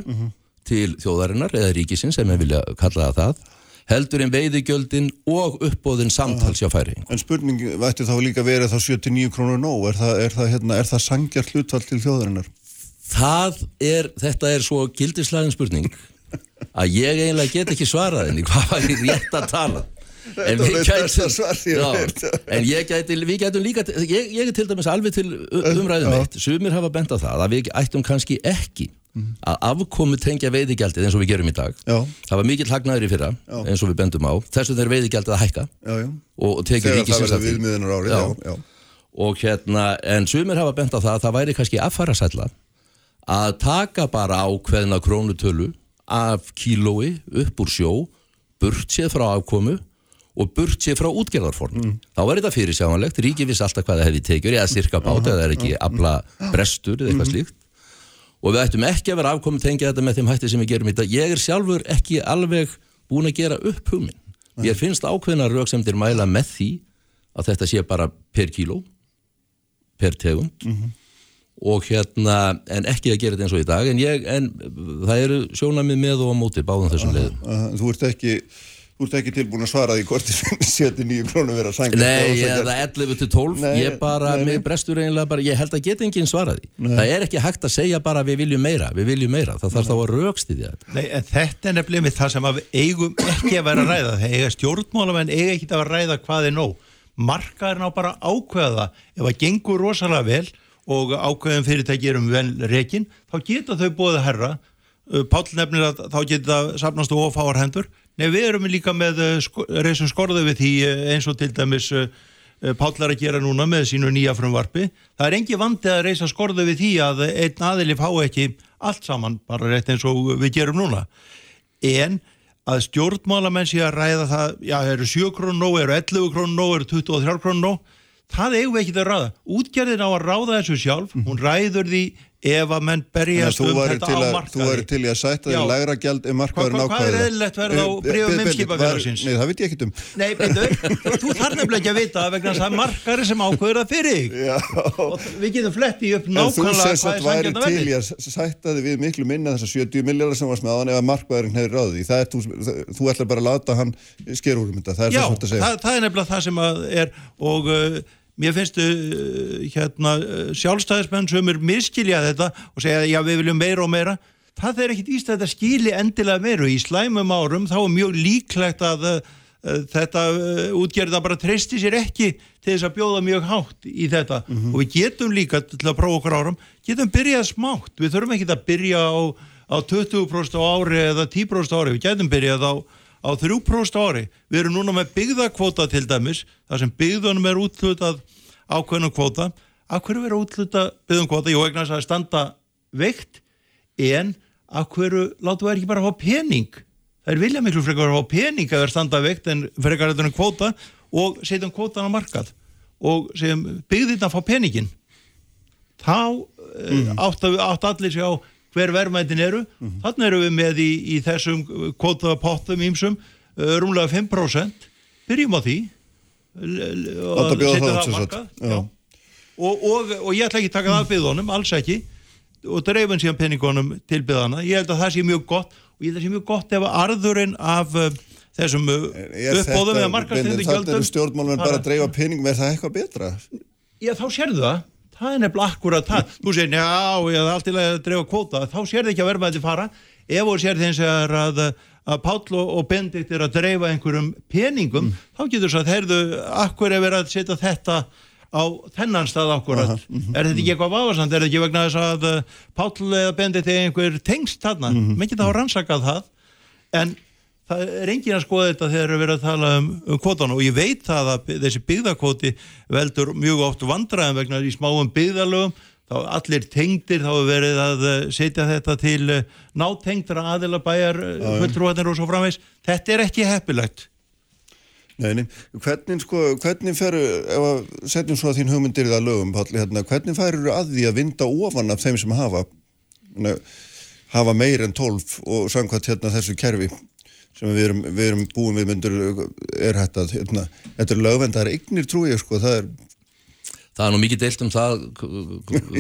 [SPEAKER 6] til þjóðarinnar eða ríkisins, sem við vilja kalla það heldur en veiðigjöldin og uppbóðin samtals hjá færing.
[SPEAKER 3] En spurning vætti þá líka verið þá 79 krónur nóg, er það, er það, hérna, er það sangjart hlutfall til þjóðarinnar?
[SPEAKER 6] Það er, þetta er svo gildislæðin spurning (laughs) að ég eiginlega get ekki svarað henni hvað var ég rétt að tala. En gætum, Já, en ég gæti, við gætum líka, ég, ég er til dæmis alveg til umræðum eitt, sumir hafa bent á það að við ættum kannski ekki að afkomu tengja veiðigjaldið eins og við gerum í dag.
[SPEAKER 3] Já.
[SPEAKER 6] Það var mikill hagnaður í fyrra,
[SPEAKER 3] Já.
[SPEAKER 6] eins og við bendum á, þess vegna er veiðigjaldið að hækka
[SPEAKER 3] Já,
[SPEAKER 6] og, tekið
[SPEAKER 3] Þegar það
[SPEAKER 6] ríkisins
[SPEAKER 3] verður
[SPEAKER 6] af því.
[SPEAKER 3] viðmiðunar árið,
[SPEAKER 6] Já.
[SPEAKER 3] já, já.
[SPEAKER 6] og hérna, en sumir hafa bent á það að það væri kannski affærasætla að taka bara ákveðna krónutölu af kílói upp úr sjó, burt séð frá afkomu og burt séð frá útgerðarform. Þá var þetta fyrirsjáanlegt, ríki viss alltaf hvað það hefði tekjur, eða styrka bát, eða það er ekki afla brestur eða eitthvað slíkt. Og við ættum ekki að vera afkomu tengja þetta með þeim hætti sem við gerum í dag. Ég er sjálfur ekki alveg búin að gera upp hugminn. Mér finnst ákveðna rauksemdir mæla með því að þetta sé bara per kíló per tegund. Og hérna, en ekki að gera þetta eins og í dag. En, ég, en það eru sjónamið með og á móti báðum þessum leiðum.
[SPEAKER 3] Uh, Þú ert ekki, þú ert ekki tilbúin að svara því hvort þið 79 krónur vera sangjart.
[SPEAKER 6] Nei, eða 11 til 12
[SPEAKER 3] Nei,
[SPEAKER 6] ég bara,
[SPEAKER 3] nei, nei.
[SPEAKER 6] með brestur eiginlega bara ég held að geta enginn svaraði það er ekki hægt að segja bara við viljum meira við viljum meira, það þarf þá að raukstiðja þetta
[SPEAKER 7] Nei, en þetta er nefnilega með það sem að við eigum ekki að vera að ræða. Það eiga stjórnmálamenn eiga ekki að vera að ræða hvað er nóg. Markaðurinn á bara að ákveða það. Ef það gengur rosalega vel og ákveðum fyrirtæki erum vel rekin, þá geta þau bóðið herra. Uh, Páll nefnir að þá geta það safnast og ofáar hendur. Nei, við erum líka með uh, sko, reysum skorðu við því uh, eins og til dæmis uh, uh, Páll er að gera núna með sínu nýja frumvarpi. Það er engi vandi að reysa skorðu við því að einn aðili fái ekki allt saman, bara rétt eins og við gerum núna. En að stjórnmálamenn sé að ræða það, já, eru 7 krónu nóg, eru 11 krónu nóg, eru 23 krónu nóg, það eigum við ekki að ráða. Útgerðin á að ráða þessu sjálf, hún ræður því ef að menn
[SPEAKER 3] að
[SPEAKER 7] berjast
[SPEAKER 3] þú
[SPEAKER 7] um
[SPEAKER 3] væri
[SPEAKER 7] þetta
[SPEAKER 3] til
[SPEAKER 7] á
[SPEAKER 3] að, þú
[SPEAKER 7] markaði.
[SPEAKER 3] væri til í að sætta því lægra gjald
[SPEAKER 7] Hvað,
[SPEAKER 3] markaðurinn
[SPEAKER 7] hvað,
[SPEAKER 3] ákvæða
[SPEAKER 7] hvað er eðlilegt verð á brífum heimskipafélagsins?
[SPEAKER 3] Nei, það veit ég ekkert um.
[SPEAKER 7] Nei, veitu, þú þarf nefnilega ekki að vita það vegna að markari sem ákveður það fyrir þig.
[SPEAKER 3] Já.
[SPEAKER 7] Og við getum fletti upp
[SPEAKER 3] En þú
[SPEAKER 7] nákvæmlega
[SPEAKER 3] sést
[SPEAKER 7] hvað
[SPEAKER 3] að
[SPEAKER 7] er
[SPEAKER 3] væri
[SPEAKER 7] sangjönda
[SPEAKER 3] til
[SPEAKER 7] verði.
[SPEAKER 3] í að sætta þig við miklu minna þessar 70 miljardar sem varst með aðan ef að markvæðurinn hefur ráði. Það er, þú, það- þú ætlar
[SPEAKER 7] mér finnst uh, hérna, uh, sjálfstæðismenn sem er miskilja þetta og segja já við viljum meira og meira. Það er ekkit íst að þetta skili endilega meiru í slæmum árum þá er mjög líklegt að uh, þetta uh, útgerða bara treysti sér ekki til þess að bjóða mjög hátt í þetta. Og við getum líka til að prófa okkur árum, getum byrjað smátt. Við þurfum ekki að byrja á, á 20% á ári eða 10% á ári. Við getum byrjað á, á 3% á ári. Við erum núna með byggðakvóta til dæmis þar sem byggðunum er útlutað ákveðnum kvóta. Af hverju vera útluta byggðum kvóta, jú egnar að standa veikt. En af hverju látum við ekki bara fá pening? Það er vilja miklu frekar að fá pening að vera standa veikt en frekar þetta en kvóta og setjum kvótan á markað og segjum byggðinn að fá peningin þá mm. átt, allir sér á hver verðmætin eru mm. þannig eru við með í, í þessum kvótapottum ímsum uh, rúmlega 5% byrjum á því
[SPEAKER 3] Láta bjóða það sagt. Já.
[SPEAKER 7] og, og, og ég ætla ekki að taka það af byggðunum, alls ekki og dreifin síðan peningunum til byggðana ég held að það sé mjög gott og ég held að það sé mjög gott ef að arðurinn af uh, þessum
[SPEAKER 3] Er
[SPEAKER 7] uppbóðum eða markastöndi
[SPEAKER 3] Bindin, Þetta eru stjórnmálum bara að dreifa peningum, er það eitthvað betra?
[SPEAKER 7] Já, þá sérðu það. Það er nefnilega akkurat það. Þú segir, já, ég hef allt í lagi að dreifa kvóta. Þá sérðu ekki að verma þetta fara. Ef þú sérðu eins og að, að Páll og, og Bendit er að dreifa einhverjum peningum, þá getur svo að heyrðu, akkur er verið að setja þetta á þennan stað akkurat. Er þetta ekki eitthvað váðasamt? Er þetta ekki vegna þess að uh, Páll eða Bendit er einhver tengst þarna? Mm -hmm. Geta þá rannsakað það. En það er engin að skoða þetta þegar við erum að tala um, um kvótan og ég veit það að þessi byggðakvóti veldur mjög oft vandræðum vegna í smáum byggðalögum þá allir tengdir þá er verið að eh, setja þetta til eh, nátengdra aðila bæjar fulltrúarnir og svo framvegs þetta er ekki heppilegt.
[SPEAKER 3] Nei, nei, hvernig sko, hvernig feru, ef að setjum svo að þín hugmyndir í það lögum, Palli, hérna, hvernig færur að því að vinda ofan af þeim sem hafa, ne, hafa meir en 12 og samkvæmt hérna þessu kerfi sem við erum, við erum búin við myndur er hægt að, hérna, þetta er lögvendar eignir trúi ég sko, það er,
[SPEAKER 6] Það er nú mikið deilt um það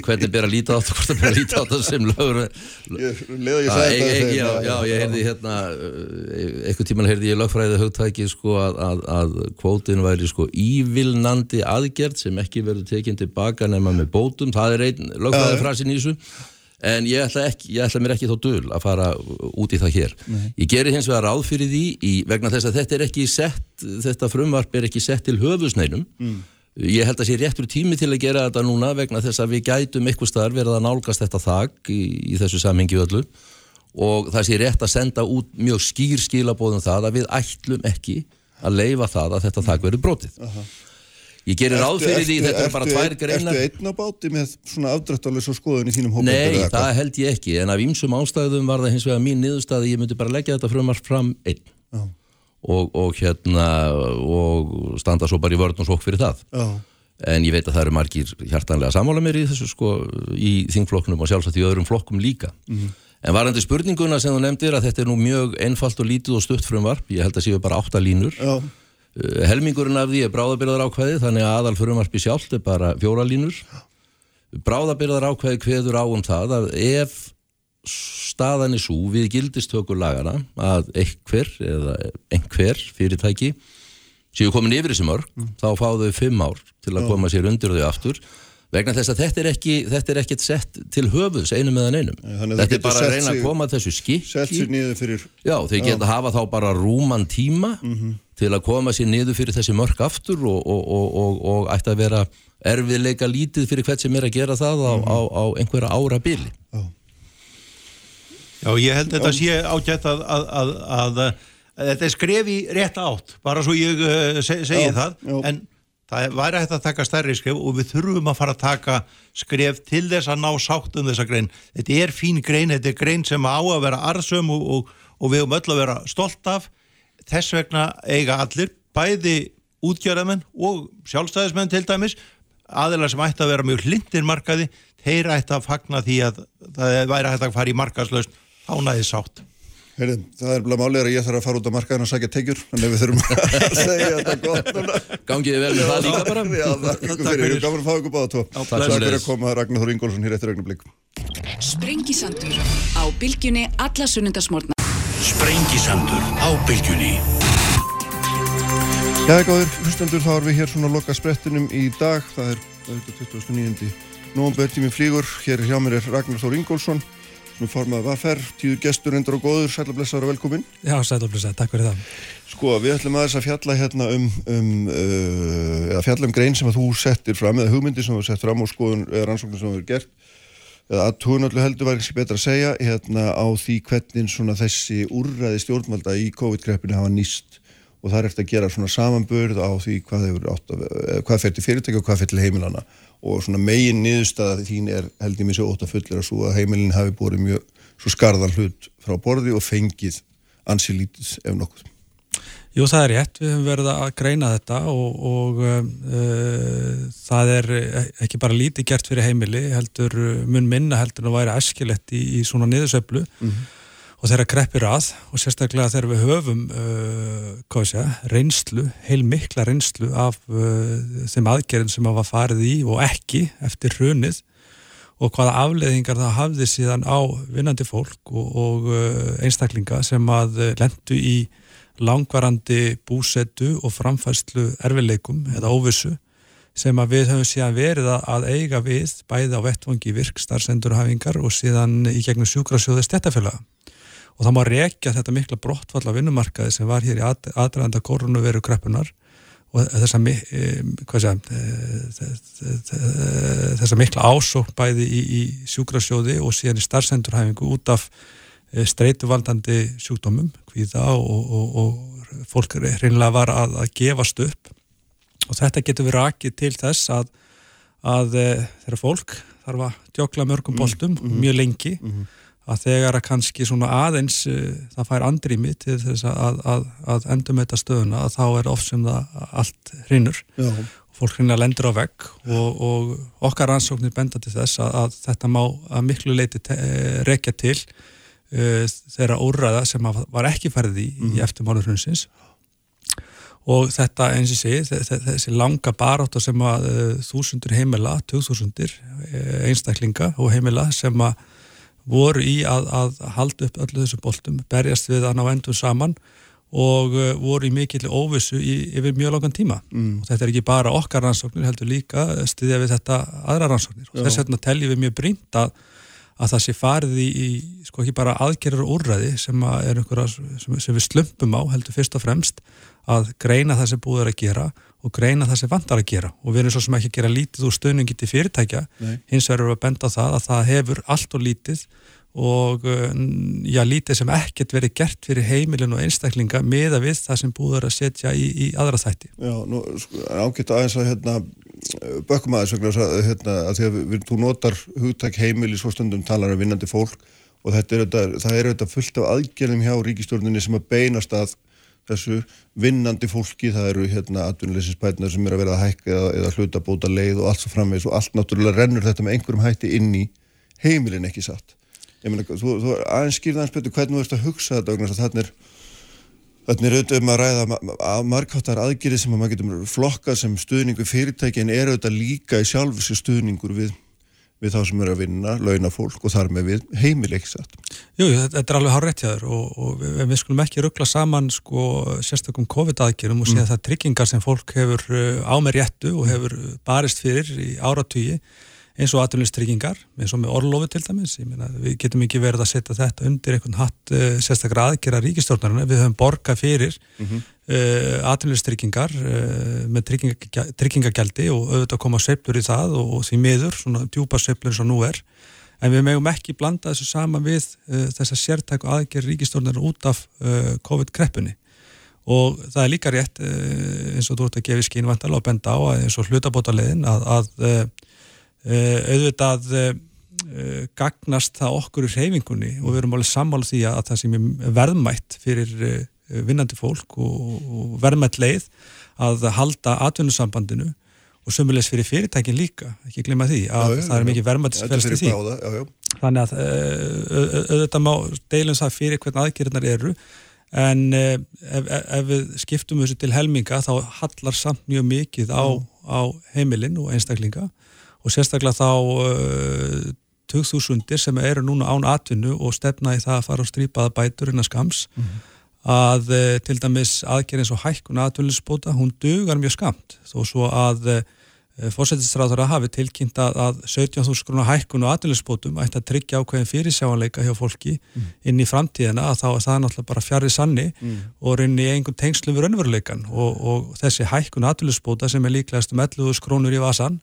[SPEAKER 6] hvernig ber að líta á þetta, hvort það ber að líta á þetta sem lögur
[SPEAKER 3] ég
[SPEAKER 6] Já, ég, ég,
[SPEAKER 3] þetta
[SPEAKER 6] já, já, ég heyrði hérna uh, einhvern tíman heyrði ég lögfræði hugtæki sko að, að, að kvótin væri sko ívilnandi aðgerð sem ekki verður tekinn tilbaka nema með bótum, það er einn lögfræði frasin í þessu en ég ætla, ekki, ég ætla mér ekki þó dul að fara út í það hér. Ég gerir hins vegar ráð fyrir því í, vegna þess að þetta er ekki sett, þetta frumvarp er ekki sett til höfusneinum Ég held að sé réttur tími til að gera þetta núna vegna þess að við gætum eitthvað staðar verið að nálgast þetta þak í, í þessu samhengi öllu. Og það sé rétt að senda út mjög skýr skilabóðum það að við ætlum ekki að leifa það að þetta þak verið brotið. Ég gerir ráð fyrir því, þetta er bara tvær greinar.
[SPEAKER 3] Ertu einn á báti með svona afdrættalösa skoðun í þínum hópa?
[SPEAKER 6] Nei, það held ég ekki, en af ýmsum ástæðum var það hins vegar mín niðurstaði, ég myndi bara leggja þetta frumar fram einn. Og, og hérna og standa svo bara í vörn og sók fyrir það
[SPEAKER 3] Já.
[SPEAKER 6] en ég veit að það eru margir hjartanlega sammála mér í þessu sko í þingflokknum og sjálfsagt í öðrum flokkum líka en varandi spurninguna sem þú nefndir að þetta er nú mjög einfalt og lítið og stutt frumvarp ég held að séu bara átta línur
[SPEAKER 3] Já,
[SPEAKER 6] helmingurinn af því er bráðabyrðar ákvæði þannig að aðal frumvarpi sjálft er bara fjóra línur. Bráðabyrðar ákvæði kveður á um það að ef staðan er svo við gildistökur lagana að einhver eða einhver fyrirtæki séu komin yfir þessi mörg þá fá þau fimm ár til að koma sér undir þau aftur vegna þess að þetta er ekki þetta er ekkert sett til höfuðs einum meðan einum
[SPEAKER 3] þannig að
[SPEAKER 6] þetta er bara að
[SPEAKER 3] sett
[SPEAKER 6] reyna að
[SPEAKER 3] sig-
[SPEAKER 6] koma þessu
[SPEAKER 3] sett
[SPEAKER 6] skikki
[SPEAKER 3] sér niður fyrir
[SPEAKER 6] Já, þeir geta hafa þá bara rúman tíma til að koma sér niður fyrir þessi mörk aftur og, og, og, og, og ætti að vera erfiðleika lítið fyrir hvert sem er að gera það á, á, á einhverja ára bili.
[SPEAKER 7] Já, ég held þetta sé ágætt að, að, að, að, að þetta er skref í rétt átt, bara svo ég uh, se, segi
[SPEAKER 3] Já,
[SPEAKER 7] það,
[SPEAKER 3] já.
[SPEAKER 7] en það væri hægt að taka stærri skref og við þurfum að fara að taka skref til þess að ná sátt um þessa grein. Þetta er fín grein, þetta er grein sem á að vera arðsum og, og, og við höfum öll að vera stolt af. Þess vegna eiga allir, bæði útgjörðamenn og sjálfstæðismenn til dæmis, aðilar sem ætti að vera mjög hlindir markaði, þeir ætti að fagna því að það væri hægt að fara í markaðslaust ánæði sátt.
[SPEAKER 3] Heyrðu, það er bara málið er að ég þarf að fara út á markaðin og sækja tekjur þannig að við þurfum að (laughs) segja þetta gott núna.
[SPEAKER 6] Gangiði vel með það líka bara.
[SPEAKER 3] Já, þakka ykkur fyrir, gaman að fá ykkur báða tvo
[SPEAKER 6] takk
[SPEAKER 3] fyrir að koma Ragnar Þór Ingólfsson hér eftir augnablik
[SPEAKER 1] Sprengisandur á bylgjunni alla sunnundasmórna.
[SPEAKER 2] Sprengisandur á bylgjunni
[SPEAKER 3] Já, góður hlustendur, þá erum við hér svona að loka sprettinum í dag. Það er auðvitað 29. november tíminn flýgur. Hér hjá mér er Ragnar Þór Ingólfsson sem er formað vaffer, tíður gestur endur og góður, sælablessaður og velkomin.
[SPEAKER 8] Já, sælablessaður, takk fyrir það.
[SPEAKER 3] Sko, við ætlum aðeins að fjalla hérna um, um uh, eða fjalla um grein sem að þú settir fram, eða hugmyndi sem þú sett fram og skoðun rannsóknir sem þú hefur gert eða að tónallu heldur var ekki betra að segja hérna á því hvernig svona þessi úrræði stjórnvalda í COVID-greppinu hafa nýst og það er eftir að gera svona samanburð á því hvað, átt, hvað fer til fyrirtæki og hvað fer til heimilana og svona megin niðurstaða þín er held ég mér svo ótt að fullir að svo að heimilin hafi búið mjög svo skarðan hlut frá borði og fengið ansi lítið ef nokkuð.
[SPEAKER 8] Jú það er rétt, við höfum verið að greina þetta og, og uh, það er ekki bara lítið gert fyrir heimili, heldur mun minna heldur að væri æskilett í, í svona niðursöflu mm -hmm og þeirra kreppir að og sérstaklega þegar við höfum uh, sé, reynslu, heil mikla reynslu af uh, þeim aðgerðin sem hafa farið í og ekki eftir hrunið og hvaða afleðingar það hafði síðan á vinnandi fólk og, og uh, einstaklinga sem að lendu í langvarandi búsetu og framfærslu erfileikum eða óvissu sem að við höfum síðan verið að eiga við bæði á vettvangi virk, starfsendurhafingar og síðan í gegnum sjúkrasjóði stjættafélaga og það má rekja þetta mikla brottfall af vinnumarkaði sem var hér í aðræðanda koronaviru kreppunar og þessa, segja, eh, þessa mikla ásók bæði í, í sjúkrasjóði og síðan í starfsendurhæfingu út af eh, streytuvaldandi sjúkdómum hvíða og, og, og fólk reynilega var að, að gefast upp og þetta getur við rakið til þess að, að þeirra fólk þarf að djókla mörgum mm, boltum mm -hmm. mjög lengi mm að þegar að kannski svona aðeins uh, það fær andrými til þess að, að, að endum þetta stöðuna að þá er oft sem það allt hrinnur og fólk hrinna lendur á vegg og, og okkar ansóknir benda til þess að, að þetta má að miklu leiti eh, rekja til uh, þeirra óræða sem var ekki færði í, mm. í mhm. eftirmálu hrunsins og þetta eins og sé þessi langa barátt sem að uh, þúsundur heimila, tjóðþúsundir einstaklinga og heimila sem að voru í að, að halda upp öllu þessum boltum, berjast við að ná endur saman og uh, voru í mikill óvissu í, yfir mjög langan tíma. Mm. og þetta er ekki bara okkar rannsóknir heldur líka stiðja við þetta aðra rannsóknir. Og þess vegna teljum við mjög brínt að, að það sé farið í, í sko ekki bara aðgerður og úrræði sem, að einhverja, sem, sem við slumpum á heldur fyrst og fremst að greina það sem búður að gera og greina það sem vantar að gera og við erum svo sem ekki að gera lítið úr stöðningi til fyrirtækja Nei. hins vegar við að benda það að það hefur allt og lítið og uh, já, lítið sem ekkert verið gert fyrir heimilin og einstaklinga meða við það sem búður að setja í, í aðra þætti.
[SPEAKER 3] Já, nú sko, ágætt aðeins að hérna, bökkum aðeins að, hérna, að því að við, þú notar hugtak heimili svo stundum talar af vinnandi fólk og þetta er það er þetta fullt af aðgjörnum hjá ríkistjórnunni sem að beinast að þessu vinnandi fólki, það eru hérna atvinnuleysinsbætnar sem er að vera að hækka eða, eða hlutabóta leið og allt svo framvegs og allt náttúrulega rennur þetta með einhverjum hætti inn í heimilin ekki satt. Ég meina, þú, þú aðeins skýrða aðeins betur hvernig þú ert að hugsa þetta og þannig er Þannig er auðvitað um að ræða að markáttar aðgerið sem að maður getur flokkað sem stuðningu fyrirtæki en er auðvitað líka í sjálfsig stuðningur við við þá sem eru að vinna, launa fólk og þar með við heimilegsat.
[SPEAKER 8] Jú, þetta er alveg hár rétt hjá þér og, og við, við skulum ekki ruggla saman sko sérstökum COVID-aðgjörum og segja mm. það tryggingar sem fólk hefur uh, á með réttu og hefur barist fyrir í áratvíi eins og aðlunlistryggingar, eins og með orlofi til dæmis, ég meina við getum ekki verið að setja þetta undir einhvern hatt uh, sérstaklega aðgjara ríkistórnarinn, við höfum borga fyrir mm -hmm. uh, aðlunlistryggingar uh, með trygginga, tryggingagjaldi og auðvitað koma sveplur í það og, og því miður, svona djúpa sveplur eins og nú er, en við megum ekki blanda þessu sama við uh, þessa sértæku aðgjara ríkistórnarinn út af COVID-kreppunni. Og það er líka rétt eins og þú ert að gefa skínvandala og benda á að eins og hlutabóta leiðin að, að Eh, auðvitað eh, gagnast það okkur í reyfingunni og við erum alveg sammála því að það sem er verðmætt fyrir eh, vinnandi fólk og verðmætt leið að halda atvinnusambandinu og sömulegs fyrir fyrirtækin líka, ekki glima því að já, já, það er mikið verðmætt svelst í því. já, þannig að auðvitað má deilum það fyrir hvern aðgerðnar eru en ef, ef við skiptum þessu til helminga þá hallar samt mjög mikið á, á heimilin og einstaklinga og sérstaklega þá uh, 2000 sem eru núna án atvinnu og stefna í það að fara og strýpaða bætur innan skams mm -hmm. að uh, til dæmis aðgerðins og hækkun aðvölinnsbóta, hún dugar mjög skamt þó svo að uh, fórsetistráður að hafi tilkynnt að, að 17.000 krónar hækkun og aðvölinnsbótum ætti að tryggja ákveðin fyrirsjáanleika hjá fólki mm. inn í framtíðina að þá er það náttúrulega bara fjarið sanni mm. og reyni í einhvern tengslu við raunveruleikan og, og þessi hækkun aðvölinnsbóta sem er líklegast um 11.000 krónur í vasan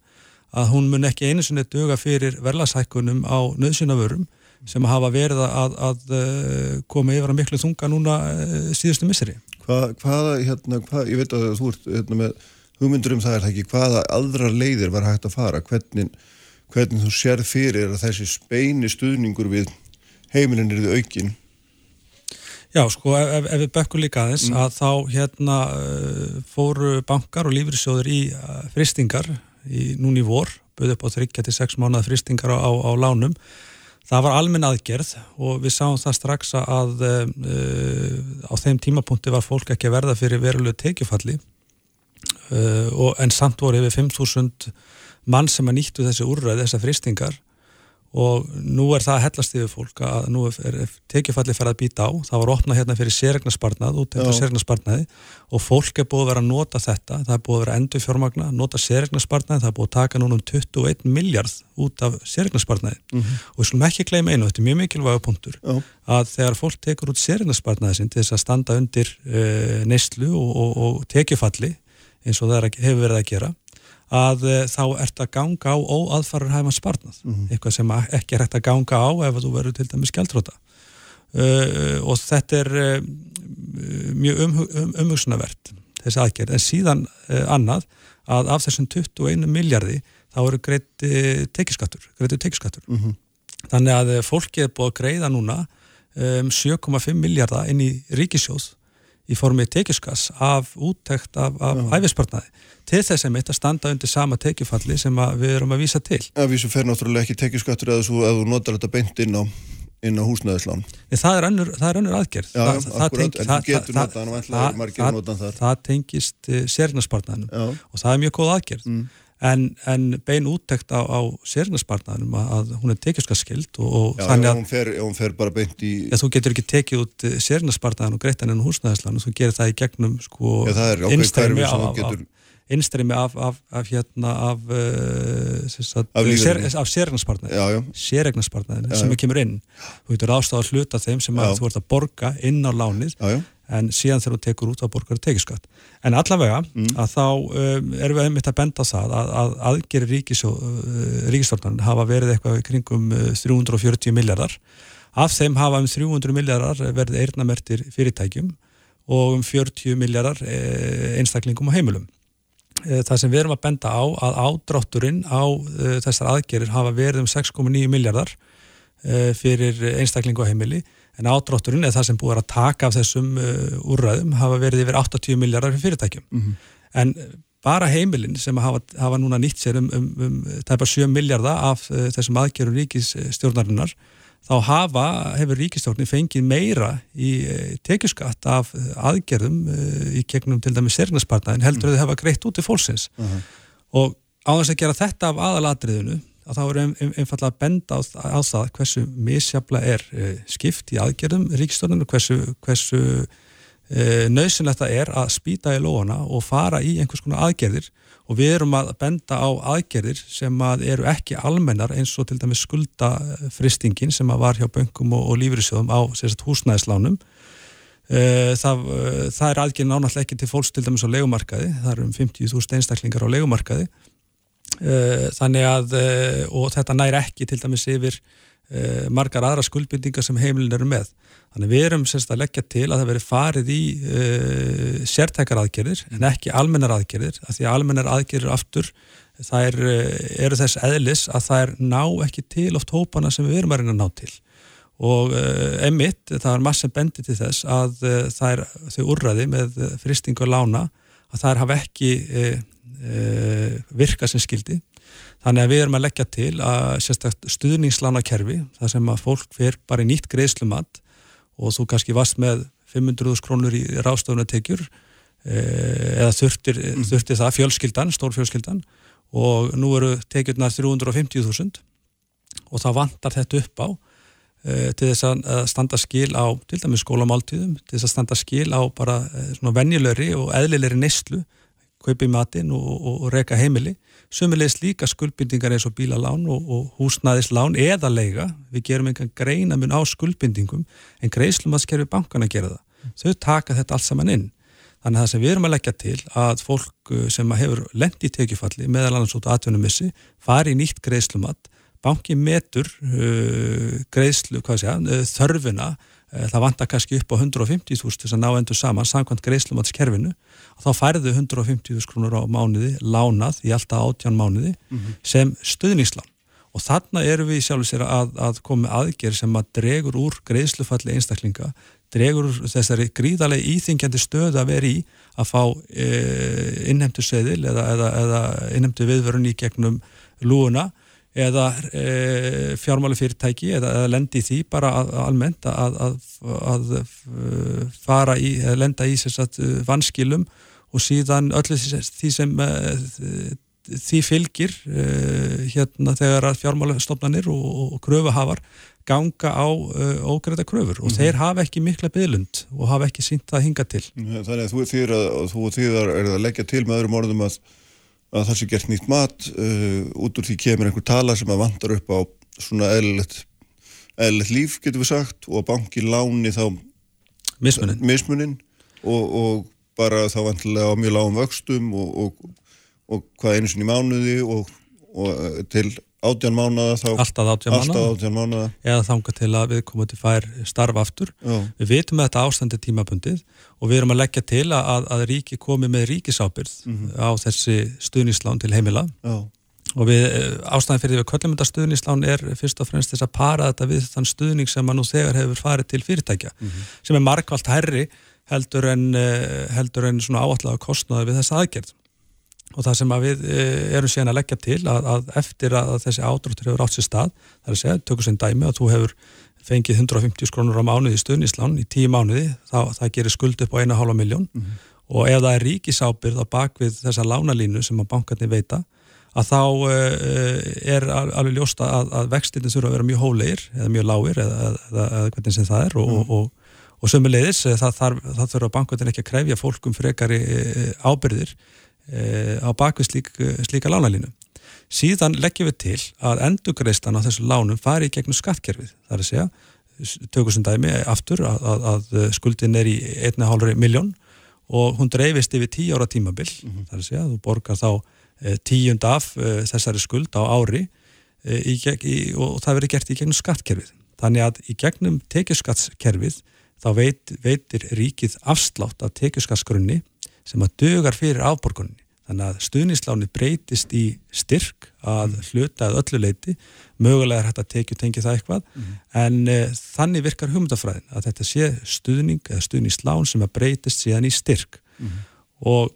[SPEAKER 8] að hún mun ekki einu sinni duga fyrir verðlashækkunum á nöðsynavörum sem hafa verið að, að, að koma yfir að miklu þunga núna síðustu misseri.
[SPEAKER 3] Hvað, hvað, hérna, hvað, ég veit að þú ert hérna, með hugmyndur um það er það ekki, hvaða aðra leiðir var hægt að fara, hvernig, hvernig þú sér fyrir að þessi speini stuðningur við heimilin er þið aukin?
[SPEAKER 8] Já, sko, ef, ef við bökkum líka aðeins mm. að þá hérna fóru bankar og lífrisjóður í fristingar í núni í vor, bauð upp á 3-6 mánuða fristingar á, á, á lánum. Það var almenn aðgerð og við sáum það strax að uh, á þeim tímapunkti var fólk ekki að verða fyrir verulegu tekjufalli. Uh, en samt voru yfir 5.000 mann sem að nýttu þessi úrræð, þessar fristingar og nú er það að hellast yfir fólk að nú er tekjufalli fyrir að býta á, það var opnað hérna fyrir sérregnarspartnað, út eftir sérregnarspartnaði og fólk er búið að vera að nota þetta. Það er búið að vera endur fjármagna, nota sérregnarspartnaði það er búið að taka núna um 21 miljard út af sérregnarspartnaði mm -hmm. og við slum ekki gleyma einu, þetta er mjög mikilvæga punktur Já. að þegar fólk tekur út sérregnarspartnaði sin til þess að standa undir uh, neyslu og, og, og tekjufalli eins og það hefur verið að gera að uh, þá ert að ganga á óaðfarur hæfum spartnað, mm -hmm. eitthvað sem ekki er hægt að ganga á ef þú verður til dæmis skjaldróta uh, og þetta er uh, mjög um, um, umhugsunavert þessi aðgerð, en síðan annað að af þessum 21 miljardi þá eru greiði tekiskattur greiði tekiskattur mm -hmm. þannig að fólki er búið að greiða núna um 7,5 miljardar inn í ríkisjóð í formið tekjuskas af úttekt af, af æfispartnaði til þess að mitt að standa undir sama tekjufalli sem við erum að vísa til.
[SPEAKER 3] Að vísu fer náttúrulega ekki tekjuskattur eða þú, notar þetta beint inn á, inn á húsnæðislán.
[SPEAKER 8] Það er önnur, það er aðgerð.
[SPEAKER 3] Já, Þa, akkurat, það en þú getur notað hann og ætlaður margir notan þar.
[SPEAKER 8] Það tengist uh, sérnarspartnaðinum og það er mjög góð aðgerð. Mm. En, en bein úttekt á, á sérnarspartnaðinum að, að hún er tekjuskaskild og, og
[SPEAKER 3] Já, þannig að hún fer, hún fer bara beint í
[SPEAKER 8] ja, þú getur ekki tekið út sérnarspartnaðin og greittan ennum húsnæðislan og þú gerir það í gegnum sko, innstæmi af, getur... af, af, af hérna af uh, sér, af sérregnarspartnaði sérregnarspartnaði sem kemur inn. Þú getur ástað að hluta þeim sem þú ert að borga inn á lánið já, já. En síðan þegar þú tekur út á borgar tekiskatt en allavega mm. að þá um, erum við einmitt að benda það að, að aðgeri ríkistofnan uh, hafa verið eitthvað kringum uh, 340 miljardar af þeim hafa um 300 miljardar verið eirnamertir fyrirtækjum og um 40 miljardar uh, einstaklingum og heimilum. Eh, það sem við erum að benda á að ádrátturinn á uh, þessar aðgerir hafa verið um 6,9 miljardar uh, fyrir einstaklingu og heimili en ádrátturinn er það sem búið að taka af þessum uh, úrræðum hafa verið yfir 80 miljardar fyrir fyrirtækjum mm -hmm. en bara heimilin sem hafa, hafa núna nýtt sér um, um, um tæpa 7 miljardar af þessum aðgerum ríkisstjórnarinnar þá hafa, hefur ríkistjórnir fengið meira í eh, tekjuskatt af aðgerðum eh, í gegnum til dæmi sérnarspartnaðin heldur að þau hefa greitt út í fólksins uh -huh. og á þess að gera þetta af aðalatriðinu að þá er einfallega að benda á, það hversu misjafla er skipt í aðgerðum ríkistjórnir og hversu, hversu e, nöðsynlegt það er að spýta í lóana og fara í einhvers konar aðgerðir. Og við erum að benda á aðgerðir sem að eru ekki almennar eins og til dæmis skuldafristingin sem að var hjá böngum og, og lífyrirsjóðum á sagt, húsnæðislánum. Eh, það, eh, það er aðgerðin ánáttúrulega ekki til fólks til dæmis á legumarkaði það eru um 50.000 einstaklingar á legumarkaði eh, þannig að og þetta næri ekki til dæmis yfir margar aðra skuldbindingar sem heimilin eru með. Þannig við erum semst að leggja til að það veri farið í uh, sértækar aðgerðir en ekki almennar aðgerðir af því að almennar aðgerðir aftur það er, eru þess eðlis að það er ná ekki til oft hópana sem við erum að reyna að ná til. Og uh, emitt, það er maður sem bendir til þess að uh, það er þau úrraði með fristingu og lána að það er hafa ekki virka sem skildi þannig að við erum að leggja til að stuðningslána kerfi þar sem að fólk fer bara í nýtt greiðslumat og þú kannski vast með 500.000 krónur í ráðstofunatekjur eh, eða þurftir, mm. þurftir það fjölskyldan, stór fjölskyldan og nú eru tekjurnar 350.000 og það vantar þetta upp á uh, til þess að standa skil á til dæmis skólamáltíðum, til þess að standa skil á bara svona venjulegri og eðlilegri neyslu, kaupi matinn og, og, og reyka heimili. Sömulegis líka skuldbindingar eins og bílalán og, og húsnæðislán eða leiga, við gerum einhvern greinamun á skuldbindingum en greiðslumatskerfi bankana gera það, þau taka þetta allt saman inn. Þannig að það sem við erum að leggja til að fólk uh, sem hefur lendi í tekjufalli meðal annars út á atvinnumissi fari í nýtt greiðslumat, banki metur uh, greiðslu, hvað sé ég, uh, þörfina, uh, það vantar kannski upp á 150.000 þess að ná endur saman samkvæmt greiðslumatskerfinu og þá færðu 150.000 krónur á mánuði lánað í alltaf 18 mánuði mm -hmm. sem stuðningslán. Og þarna eru við sjálfur sér að, að koma aðgerð sem að dregur úr greiðslufalli einstaklinga dregur þessari gríðarlega íþingjandi stöð að vera í að fá e, innhemtu seðil eða, eða, eða innhemtu viðvörun í gegnum lúuna eða e, fjármáli fyrirtæki eða, eða lendi því bara að, almennt að, að, að fara í, eða lenda í sagt, vanskilum og síðan öllu því sem e, því fylgir e, hérna þegar að fjármálastofnanir og, og kröfuhafar ganga á uh, ógræta kröfur og mm -hmm. þeir hafa ekki mikla byðlund og hafa ekki sínt það hinga til.
[SPEAKER 3] Þannig að þú er að leggja til með öðrum orðum að, að það sé gert nýtt mat uh, út úr því kemur einhver tala sem að vandar upp á svona eðlilegt líf getur við sagt og að banki láni þá
[SPEAKER 8] mismunin,
[SPEAKER 3] mismunin og, og bara þá vantilega á mjög lágum vöxtum og, og, og hvað einu sinni mánuði og til átján mánuða þá
[SPEAKER 8] alltaf átján mánuða eða þanga til að við komum til fær starf aftur Já. við vitum að þetta ástandi tímabundið og við erum að leggja til að, að ríki komi með ríkisábyrð mm -hmm. á þessi stuðníslán til heimila Já. og við eh, ástæðin fyrir því að köllumönda stuðníslán er fyrst og fremst þess að para þetta við þann stuðning sem að nú þegar hefur farið til fyrirtækja mm -hmm. sem er markvallt herri heldur en, eh, heldur en svona áallega kostnaði við þess aðgerð og það sem við eh, erum síðan að leggja til að, að eftir að þessi ádráttur hefur átt sér stað, það er að segja, tökur sem dæmi að þú hefur fengið 150 skrónur á mánuði í stuðnislán í tíu mánuði, þá, það gerir skuld upp á 1,5 miljón mm -hmm. og ef það er ríkisábyrð á bakvið þessa lánalínu sem að bankarnir veita, að þá uh, er alveg ljósta að, að vextinu þurfa að vera mjög hóleir eða mjög lágir eða, eða, eða hvernig sem það er og, mm -hmm. og, og, og sömulegis það, það, það þurfa bankarnir ekki að krefja fólkum frekari ábyrðir e, á bakvið slík, slíka lánalínu. Síðan leggjum við til að endugreistan á þessu lánum fari í gegnum skattkerfið. Það er að segja, tökum sem dæmi aftur að, að, að skuldin er í 1,5 miljón og hún dreifist yfir 10 ára tímabill. Mm -hmm. Það er að segja, þú borgar þá e, tíund af e, þessari skuld á ári í, í, og það verður gert í gegnum skattkerfið. Þannig að í gegnum tekjuskattskerfið þá veit, veitir ríkið afslátt af tekjuskattsgrunni sem að dögar fyrir afborgunni. Þannig að stuðnisláni breytist í styrk að mm. hluta að öllu leiti, mögulega er hægt að tekið tengi það eitthvað, mm. en e, þannig virkar hugmyndafræðin að þetta sé stuðning eða stuðnislán sem að breytist síðan í styrk. Mm. Og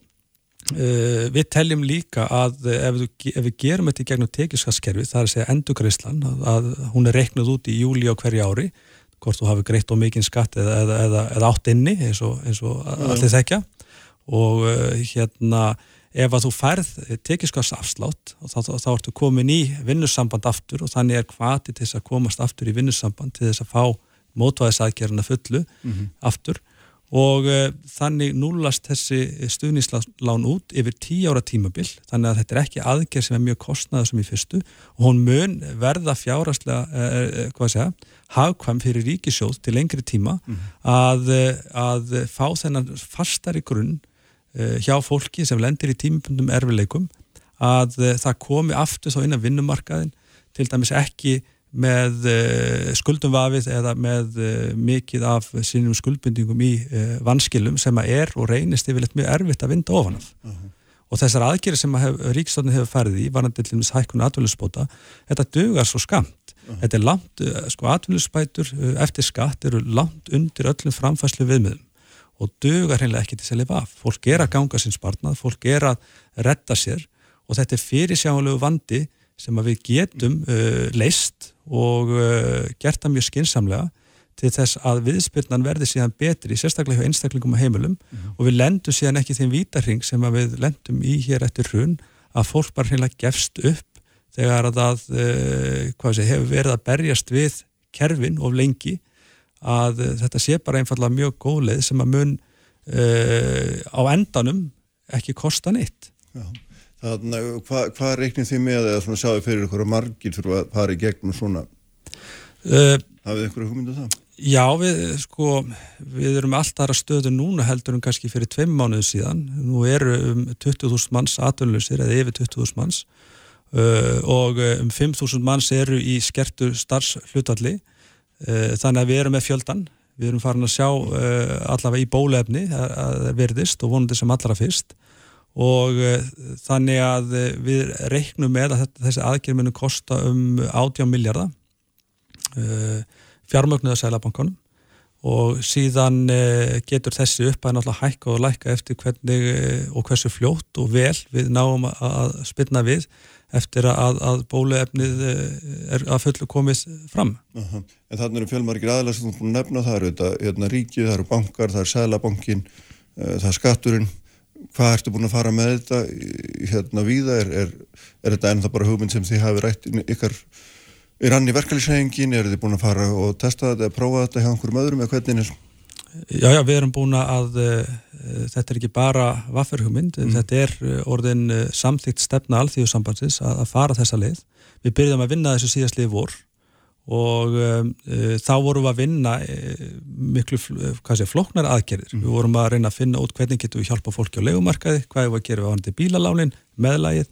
[SPEAKER 8] e, við teljum líka að ef, ef við gerum þetta í gegnum tekjuskaskerfi, það er að segja endugreislan, að, að hún er reiknud út í júli á hverju ári, hvort þú hafi greitt á mikinn skatt eða, eða, eða, eða átt inni eins og, eins og allir þekkja og uh, hérna ef að þú færð tekiskast afslátt og þá, þá, þá ertu komin í vinnusamband aftur og þannig er hvati til þess að komast aftur í vinnusamband til þess að fá mótvæðisækjarna fullu mm -hmm. aftur og uh, þannig núlast þessi stuðníslán út yfir tíu ára tímabill þannig að þetta er ekki aðgerð sem er mjög kostnaða sem í fyrstu og hún mun verða fjárastlega uh, hvað segja, hagkvæm fyrir ríkisjóð til lengri tíma mm -hmm. að, að fá þennan fastari grunn Eh, hjá fólki sem lendir í tímipundum erfileikum að eh, það komi aftur þá inn að vinnumarkaðin til dæmis ekki með uh, skuldum vafið eða með uh, mikið af sínum skuldbindingum í uh, vanskilum sem að er og reynist yfirleitt mjög erfitt að vinda ofan af. -huh. Og þessar aðgerið sem að hef, ríkstofnin hefur færið í, varandi til dæmis hækkun atvinnuspóta, þetta dögar svo skamt. -huh. Þetta er langt, sko atvinnuspætur eftir skatt eru langt undir öllum framfæslu viðmiðum og dugar hreinlega ekki til að lifa af. Fólk er að ganga sinn sparnað, fólk er að retta sér og þetta er fyrirsjánulegu vandi sem við getum uh, leist og uh, gert það mjög skinsamlega til þess að viðspilnan verði síðan betri, sérstaklega hjá einstaklingum og heimilum mm -hmm. og við lendum síðan ekki þeim vítarring sem við lendum í hér eftir hrun að fólk bara hreinlega gefst upp þegar að það uh, hefur verið að berjast við kerfin of lengi að uh, þetta sé bara einfallega mjög góð leið sem að mun uh, á endanum ekki kosta neitt.
[SPEAKER 3] Já. Þannig að hvað hva reiknir þið með eða svona sjáðu fyrir ykkur að margir þurfa að fara í gegnum svona uh, hafið ykkur hugmyndu um það?
[SPEAKER 8] Já, við, sko, við erum alltaf aðra stöðu núna heldur en kannski fyrir tveim mánuðu síðan. Nú eru um 20.000 manns atvinnlausir eða yfir 20.000 manns uh, og um 5.000 manns eru í skertu starfsflutalli uh, þannig að við erum með fjöldan. Við erum farin að sjá uh, allavega í bólefni að verðist og vonandi sem allra fyrst og uh, þannig að við reiknum með að þessi aðgjörn munum kosta um 80 miljardar fjármögnuða sælabankanum og síðan getur þessi upp að náttúrulega hækka og lækka eftir hvernig og hversu fljótt og vel við náum að spilna við eftir að, að bóluefnið er að fullu komið fram.
[SPEAKER 3] -huh. En þannig eru fjölmargir aðlæg sem þú nefna, það eru þetta, hérna, ríkið, það eru bankar, það er sælabankin, það er skatturinn hvað ertu búin að fara með þetta hérna víða, er, er, er þetta ennþá bara hugmynd sem þið hafi rætt ykkar er hann í verkefliðsæðingin, er þið búin að fara og testa þetta, prófa þetta hjá einhverjum öðrum eða hvernig er?
[SPEAKER 8] Já, já, við erum búin að uh, þetta er ekki bara vafferhugmynd, mm. þetta er uh, orðin uh, samþýtt stefna alþjóðsambandsins að, að fara þessa leið. Við byrjum að vinna þessu síðast leið vor og uh, þá vorum við að vinna miklu sé, floknar aðgerðir. Mm. Við vorum að reyna að finna út hvernig getum við hjálpa fólki á legumarkaði, hvað er við að gera við varandi bílalánin, meðlægið,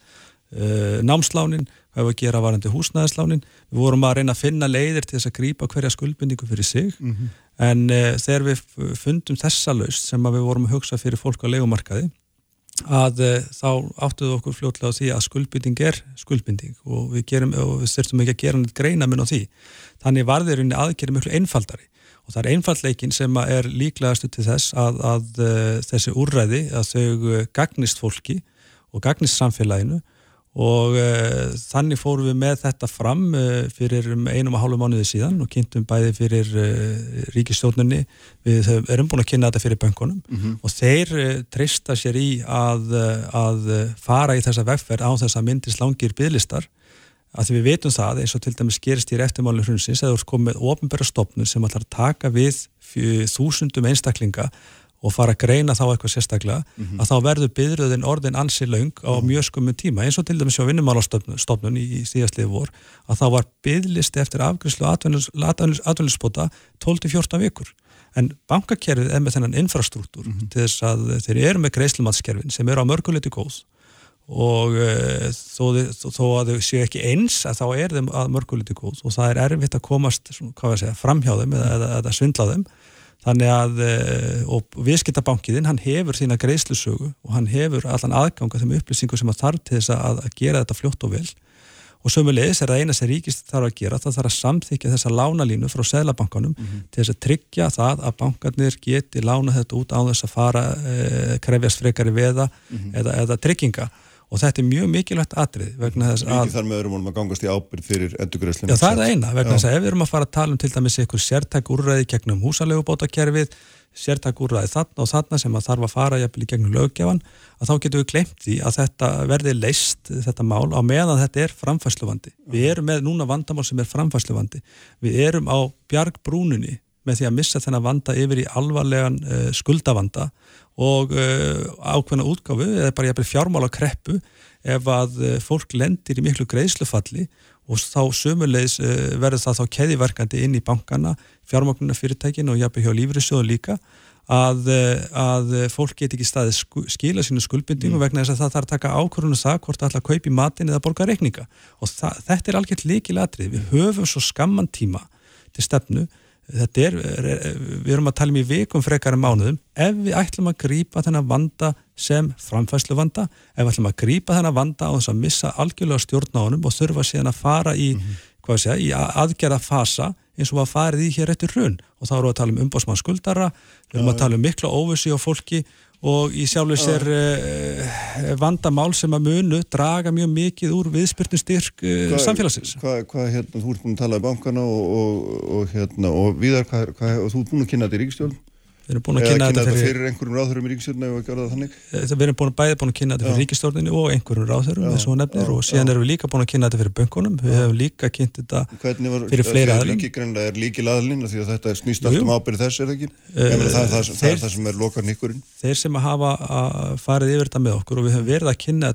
[SPEAKER 8] uh, námslánin, hvað er við að gera varandi húsnæðislánin. Við vorum að reyna að finna leiðir til þess að grýpa hverja skuldbindingu fyrir sig mm -hmm. en þegar við fundum þessa laust sem við vorum að hugsa fyrir fólk á legumarkaði að uh, þá áttuðu okkur fljótlega á því að skuldbinding er skuldbinding og við, gerum, og við þurftum ekki að gera neitt greina mun á því. Þannig varðirinn aðgerið miklu einfaldari og það er einfaldleikin sem er líklegastu til þess að, að uh, þessi úrræði að þau gagnist fólki og gagnist samfélaginu og uh, þannig fórum við með þetta fram uh, fyrir um einum og hálfu mánuði síðan og kynntum bæði fyrir uh, ríkistjónunni, við erum búin að kynna þetta fyrir böngunum mm -hmm. og þeir treysta sér í að, að fara í þessa vegferð á þess að myndist langir bygglistar að því við veitum það eins og til dæmis gerist í eftirmálinu hrunsins eða þú ert komið ofinbæra stopnum sem ætlar að taka við þúsundum einstaklinga og fara að greina þá eitthvað sérstaklega mm -hmm. að þá verður byðröðin orðin ansi laung á mm -hmm. mjög skumum tíma eins og til dæmis á vinnumálastofnun í, í síðastliði vor að þá var byðlisti eftir afgriðslu atvinninsbota 12-14 vikur en bankakerfið er með þennan infrastruktúr mm -hmm. til þess að þeir eru með greiðslumatskerfin sem eru á mörguleiti góð og uh, þó, þó, þó að þau séu ekki eins að þá er þeim að mörguleiti góð og það er erfitt að komast svona, segja, framhjá þeim eða, eða, eða svindla þeim Þannig að, eh, og viðskiptabankiðinn, hann hefur þína greiðslusögu og hann hefur allan aðganga þeim upplýsingu sem að þarf til þess að, að gera þetta fljótt og vel. Og sömulegis er það eina sem ríkist þarf að gera, það þarf að samþykja þessa lánalínu frá seglabankanum mm -hmm. til þess að tryggja það að bankarnir geti lána þetta út á þess að fara eh, krefjast frekari veða mm -hmm. eða, eða trygginga og þetta er mjög mikilvægt atrið vegna þess að...
[SPEAKER 3] Ríkið þar með öðrum vonum að gangast í ábyrð fyrir endurgröðslega.
[SPEAKER 8] Já, það er eina, vegna þess að ef við erum að fara að tala um til dæmis einhver sértæk úrræði gegnum húsalegubótakerfið, sértæk úrræði þarna og þarna sem að þarf að fara jafnvel í gegnum löggefan, að þá getum við glemt því að þetta verði leist, þetta mál, á meðan þetta er framfæsluvandi. Við erum með núna vandamál sem er framfæsluvandi. Við erum á bjargbrúnunni með því að missa þennan vanda yfir í alvarlegan uh, skuldavanda og uh, ákveðna útgáfu eða bara jæfnir fjármála kreppu ef að uh, fólk lendir í miklu greiðslufalli og þá sömulegis verður það þá keðiverkandi inn í bankana, fjármáknuna fyrirtækin og jæfnir hjá lífriðsjóðu líka að, að fólk get ekki staðið sku, skila sínu skuldbindingum mm. vegna þess að það þarf að taka ákvörðunum það hvort það ætla að kaupa í matin eða borga reikninga og það, þetta er algjört líkilatrið, við höfum svo skamman tíma til stefnu þetta er, við erum að tala um í vikum frekar en mánuðum, ef við ætlum að grýpa þennan vanda sem framfæslu vanda, ef við ætlum að grýpa þennan vanda á þess að missa algjörlega stjórn á honum og þurfa síðan að fara í, mm -hmm. segja, í aðgerða fasa eins og að farið í hér eftir hrun. Og þá erum við að tala um umbásmann skuldara, við erum að tala um mikla óvissi á fólki og í sjálfur sér uh, vandamál sem að munu draga mjög mikið úr viðspyrnustyrk uh, samfélagsins.
[SPEAKER 3] Hvað, hva, hérna, þú ert búin að tala um bankana og, og, og hérna, og viðar, hvað, hvað, og þú ert búin að kynna þetta í ríkstjórn?
[SPEAKER 8] Við erum búin að
[SPEAKER 3] Eða
[SPEAKER 8] kynna þetta fyrir,
[SPEAKER 3] fyrir einhverjum ráðhörum í ríkistöldinu ef að gera það þannig?
[SPEAKER 8] Við erum búin, bæði búin að kynna þetta fyrir ríkistjórninu og einhverjum eins og hún nefnir, og síðan erum við líka búin að kynna þetta fyrir bönkunum, við hefum líka kynnt þetta
[SPEAKER 3] Hvernig var,
[SPEAKER 8] fyrir fleiri
[SPEAKER 3] líki greinlega, er líki laðlinn því að þetta snýst allt um ábyrði þess, er það ekki? Meina, það, það, það,
[SPEAKER 8] þeir-
[SPEAKER 3] er það sem er lokar nikkurinn
[SPEAKER 8] þeir sem að hafa að farið yfir þetta með okkur og við höfum verið að kynna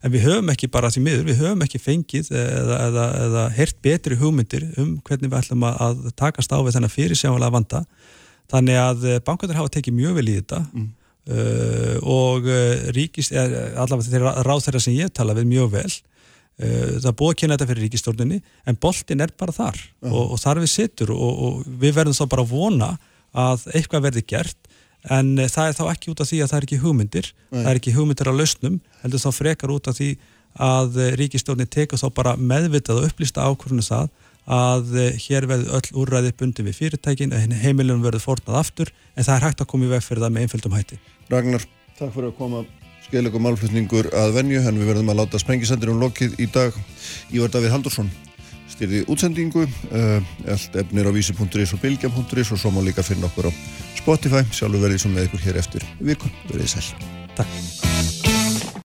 [SPEAKER 8] þetta uh, en við höfum ekki bara því miður, við höfum ekki fengið eða, eða, eða heyrt betri hugmyndir um hvernig við ætlum að, að takast á við þennan fyrirsjánulega vanda. Þannig að bankarnir hafa tekið mjög vel í þetta. Uh, og uh, ríkis, er, allavega þeirra ráð þeirra sem ég tala við mjög vel uh, það er búið að kynna þetta fyrir ríkistjórninni en boltin er bara þar. Og, og þar við situr og, og við verðum þá bara að vona að eitthvað verði gert. En uh, það er þá ekki út af því að það er ekki hugmyndir. Það er ekki hugmyndir á lausnum heldur þá frekar út af því að uh, ríkistjórnin tekur þá bara meðvitað og upplýsta ákvörðinu það að uh, hér verður öll úrræði bundi við fyrirtækin, heimilunum verður fornað aftur en það er hægt að koma í veg fyrir það með einföldum hætti.
[SPEAKER 3] Ragnar, takk fyrir að koma. Skeilegum málflutningur að venju en við verðum að láta sprengisendurum lokið í dag. Ívar Davíð Haldursson styrði útsendingu uh, allt efnir á vísi.is og bilgjam.is og svo má líka finna okkur á Spotify. Sjálfur verðið sem með ykkur hér eftir viku. Verðið sæl.
[SPEAKER 8] Takk.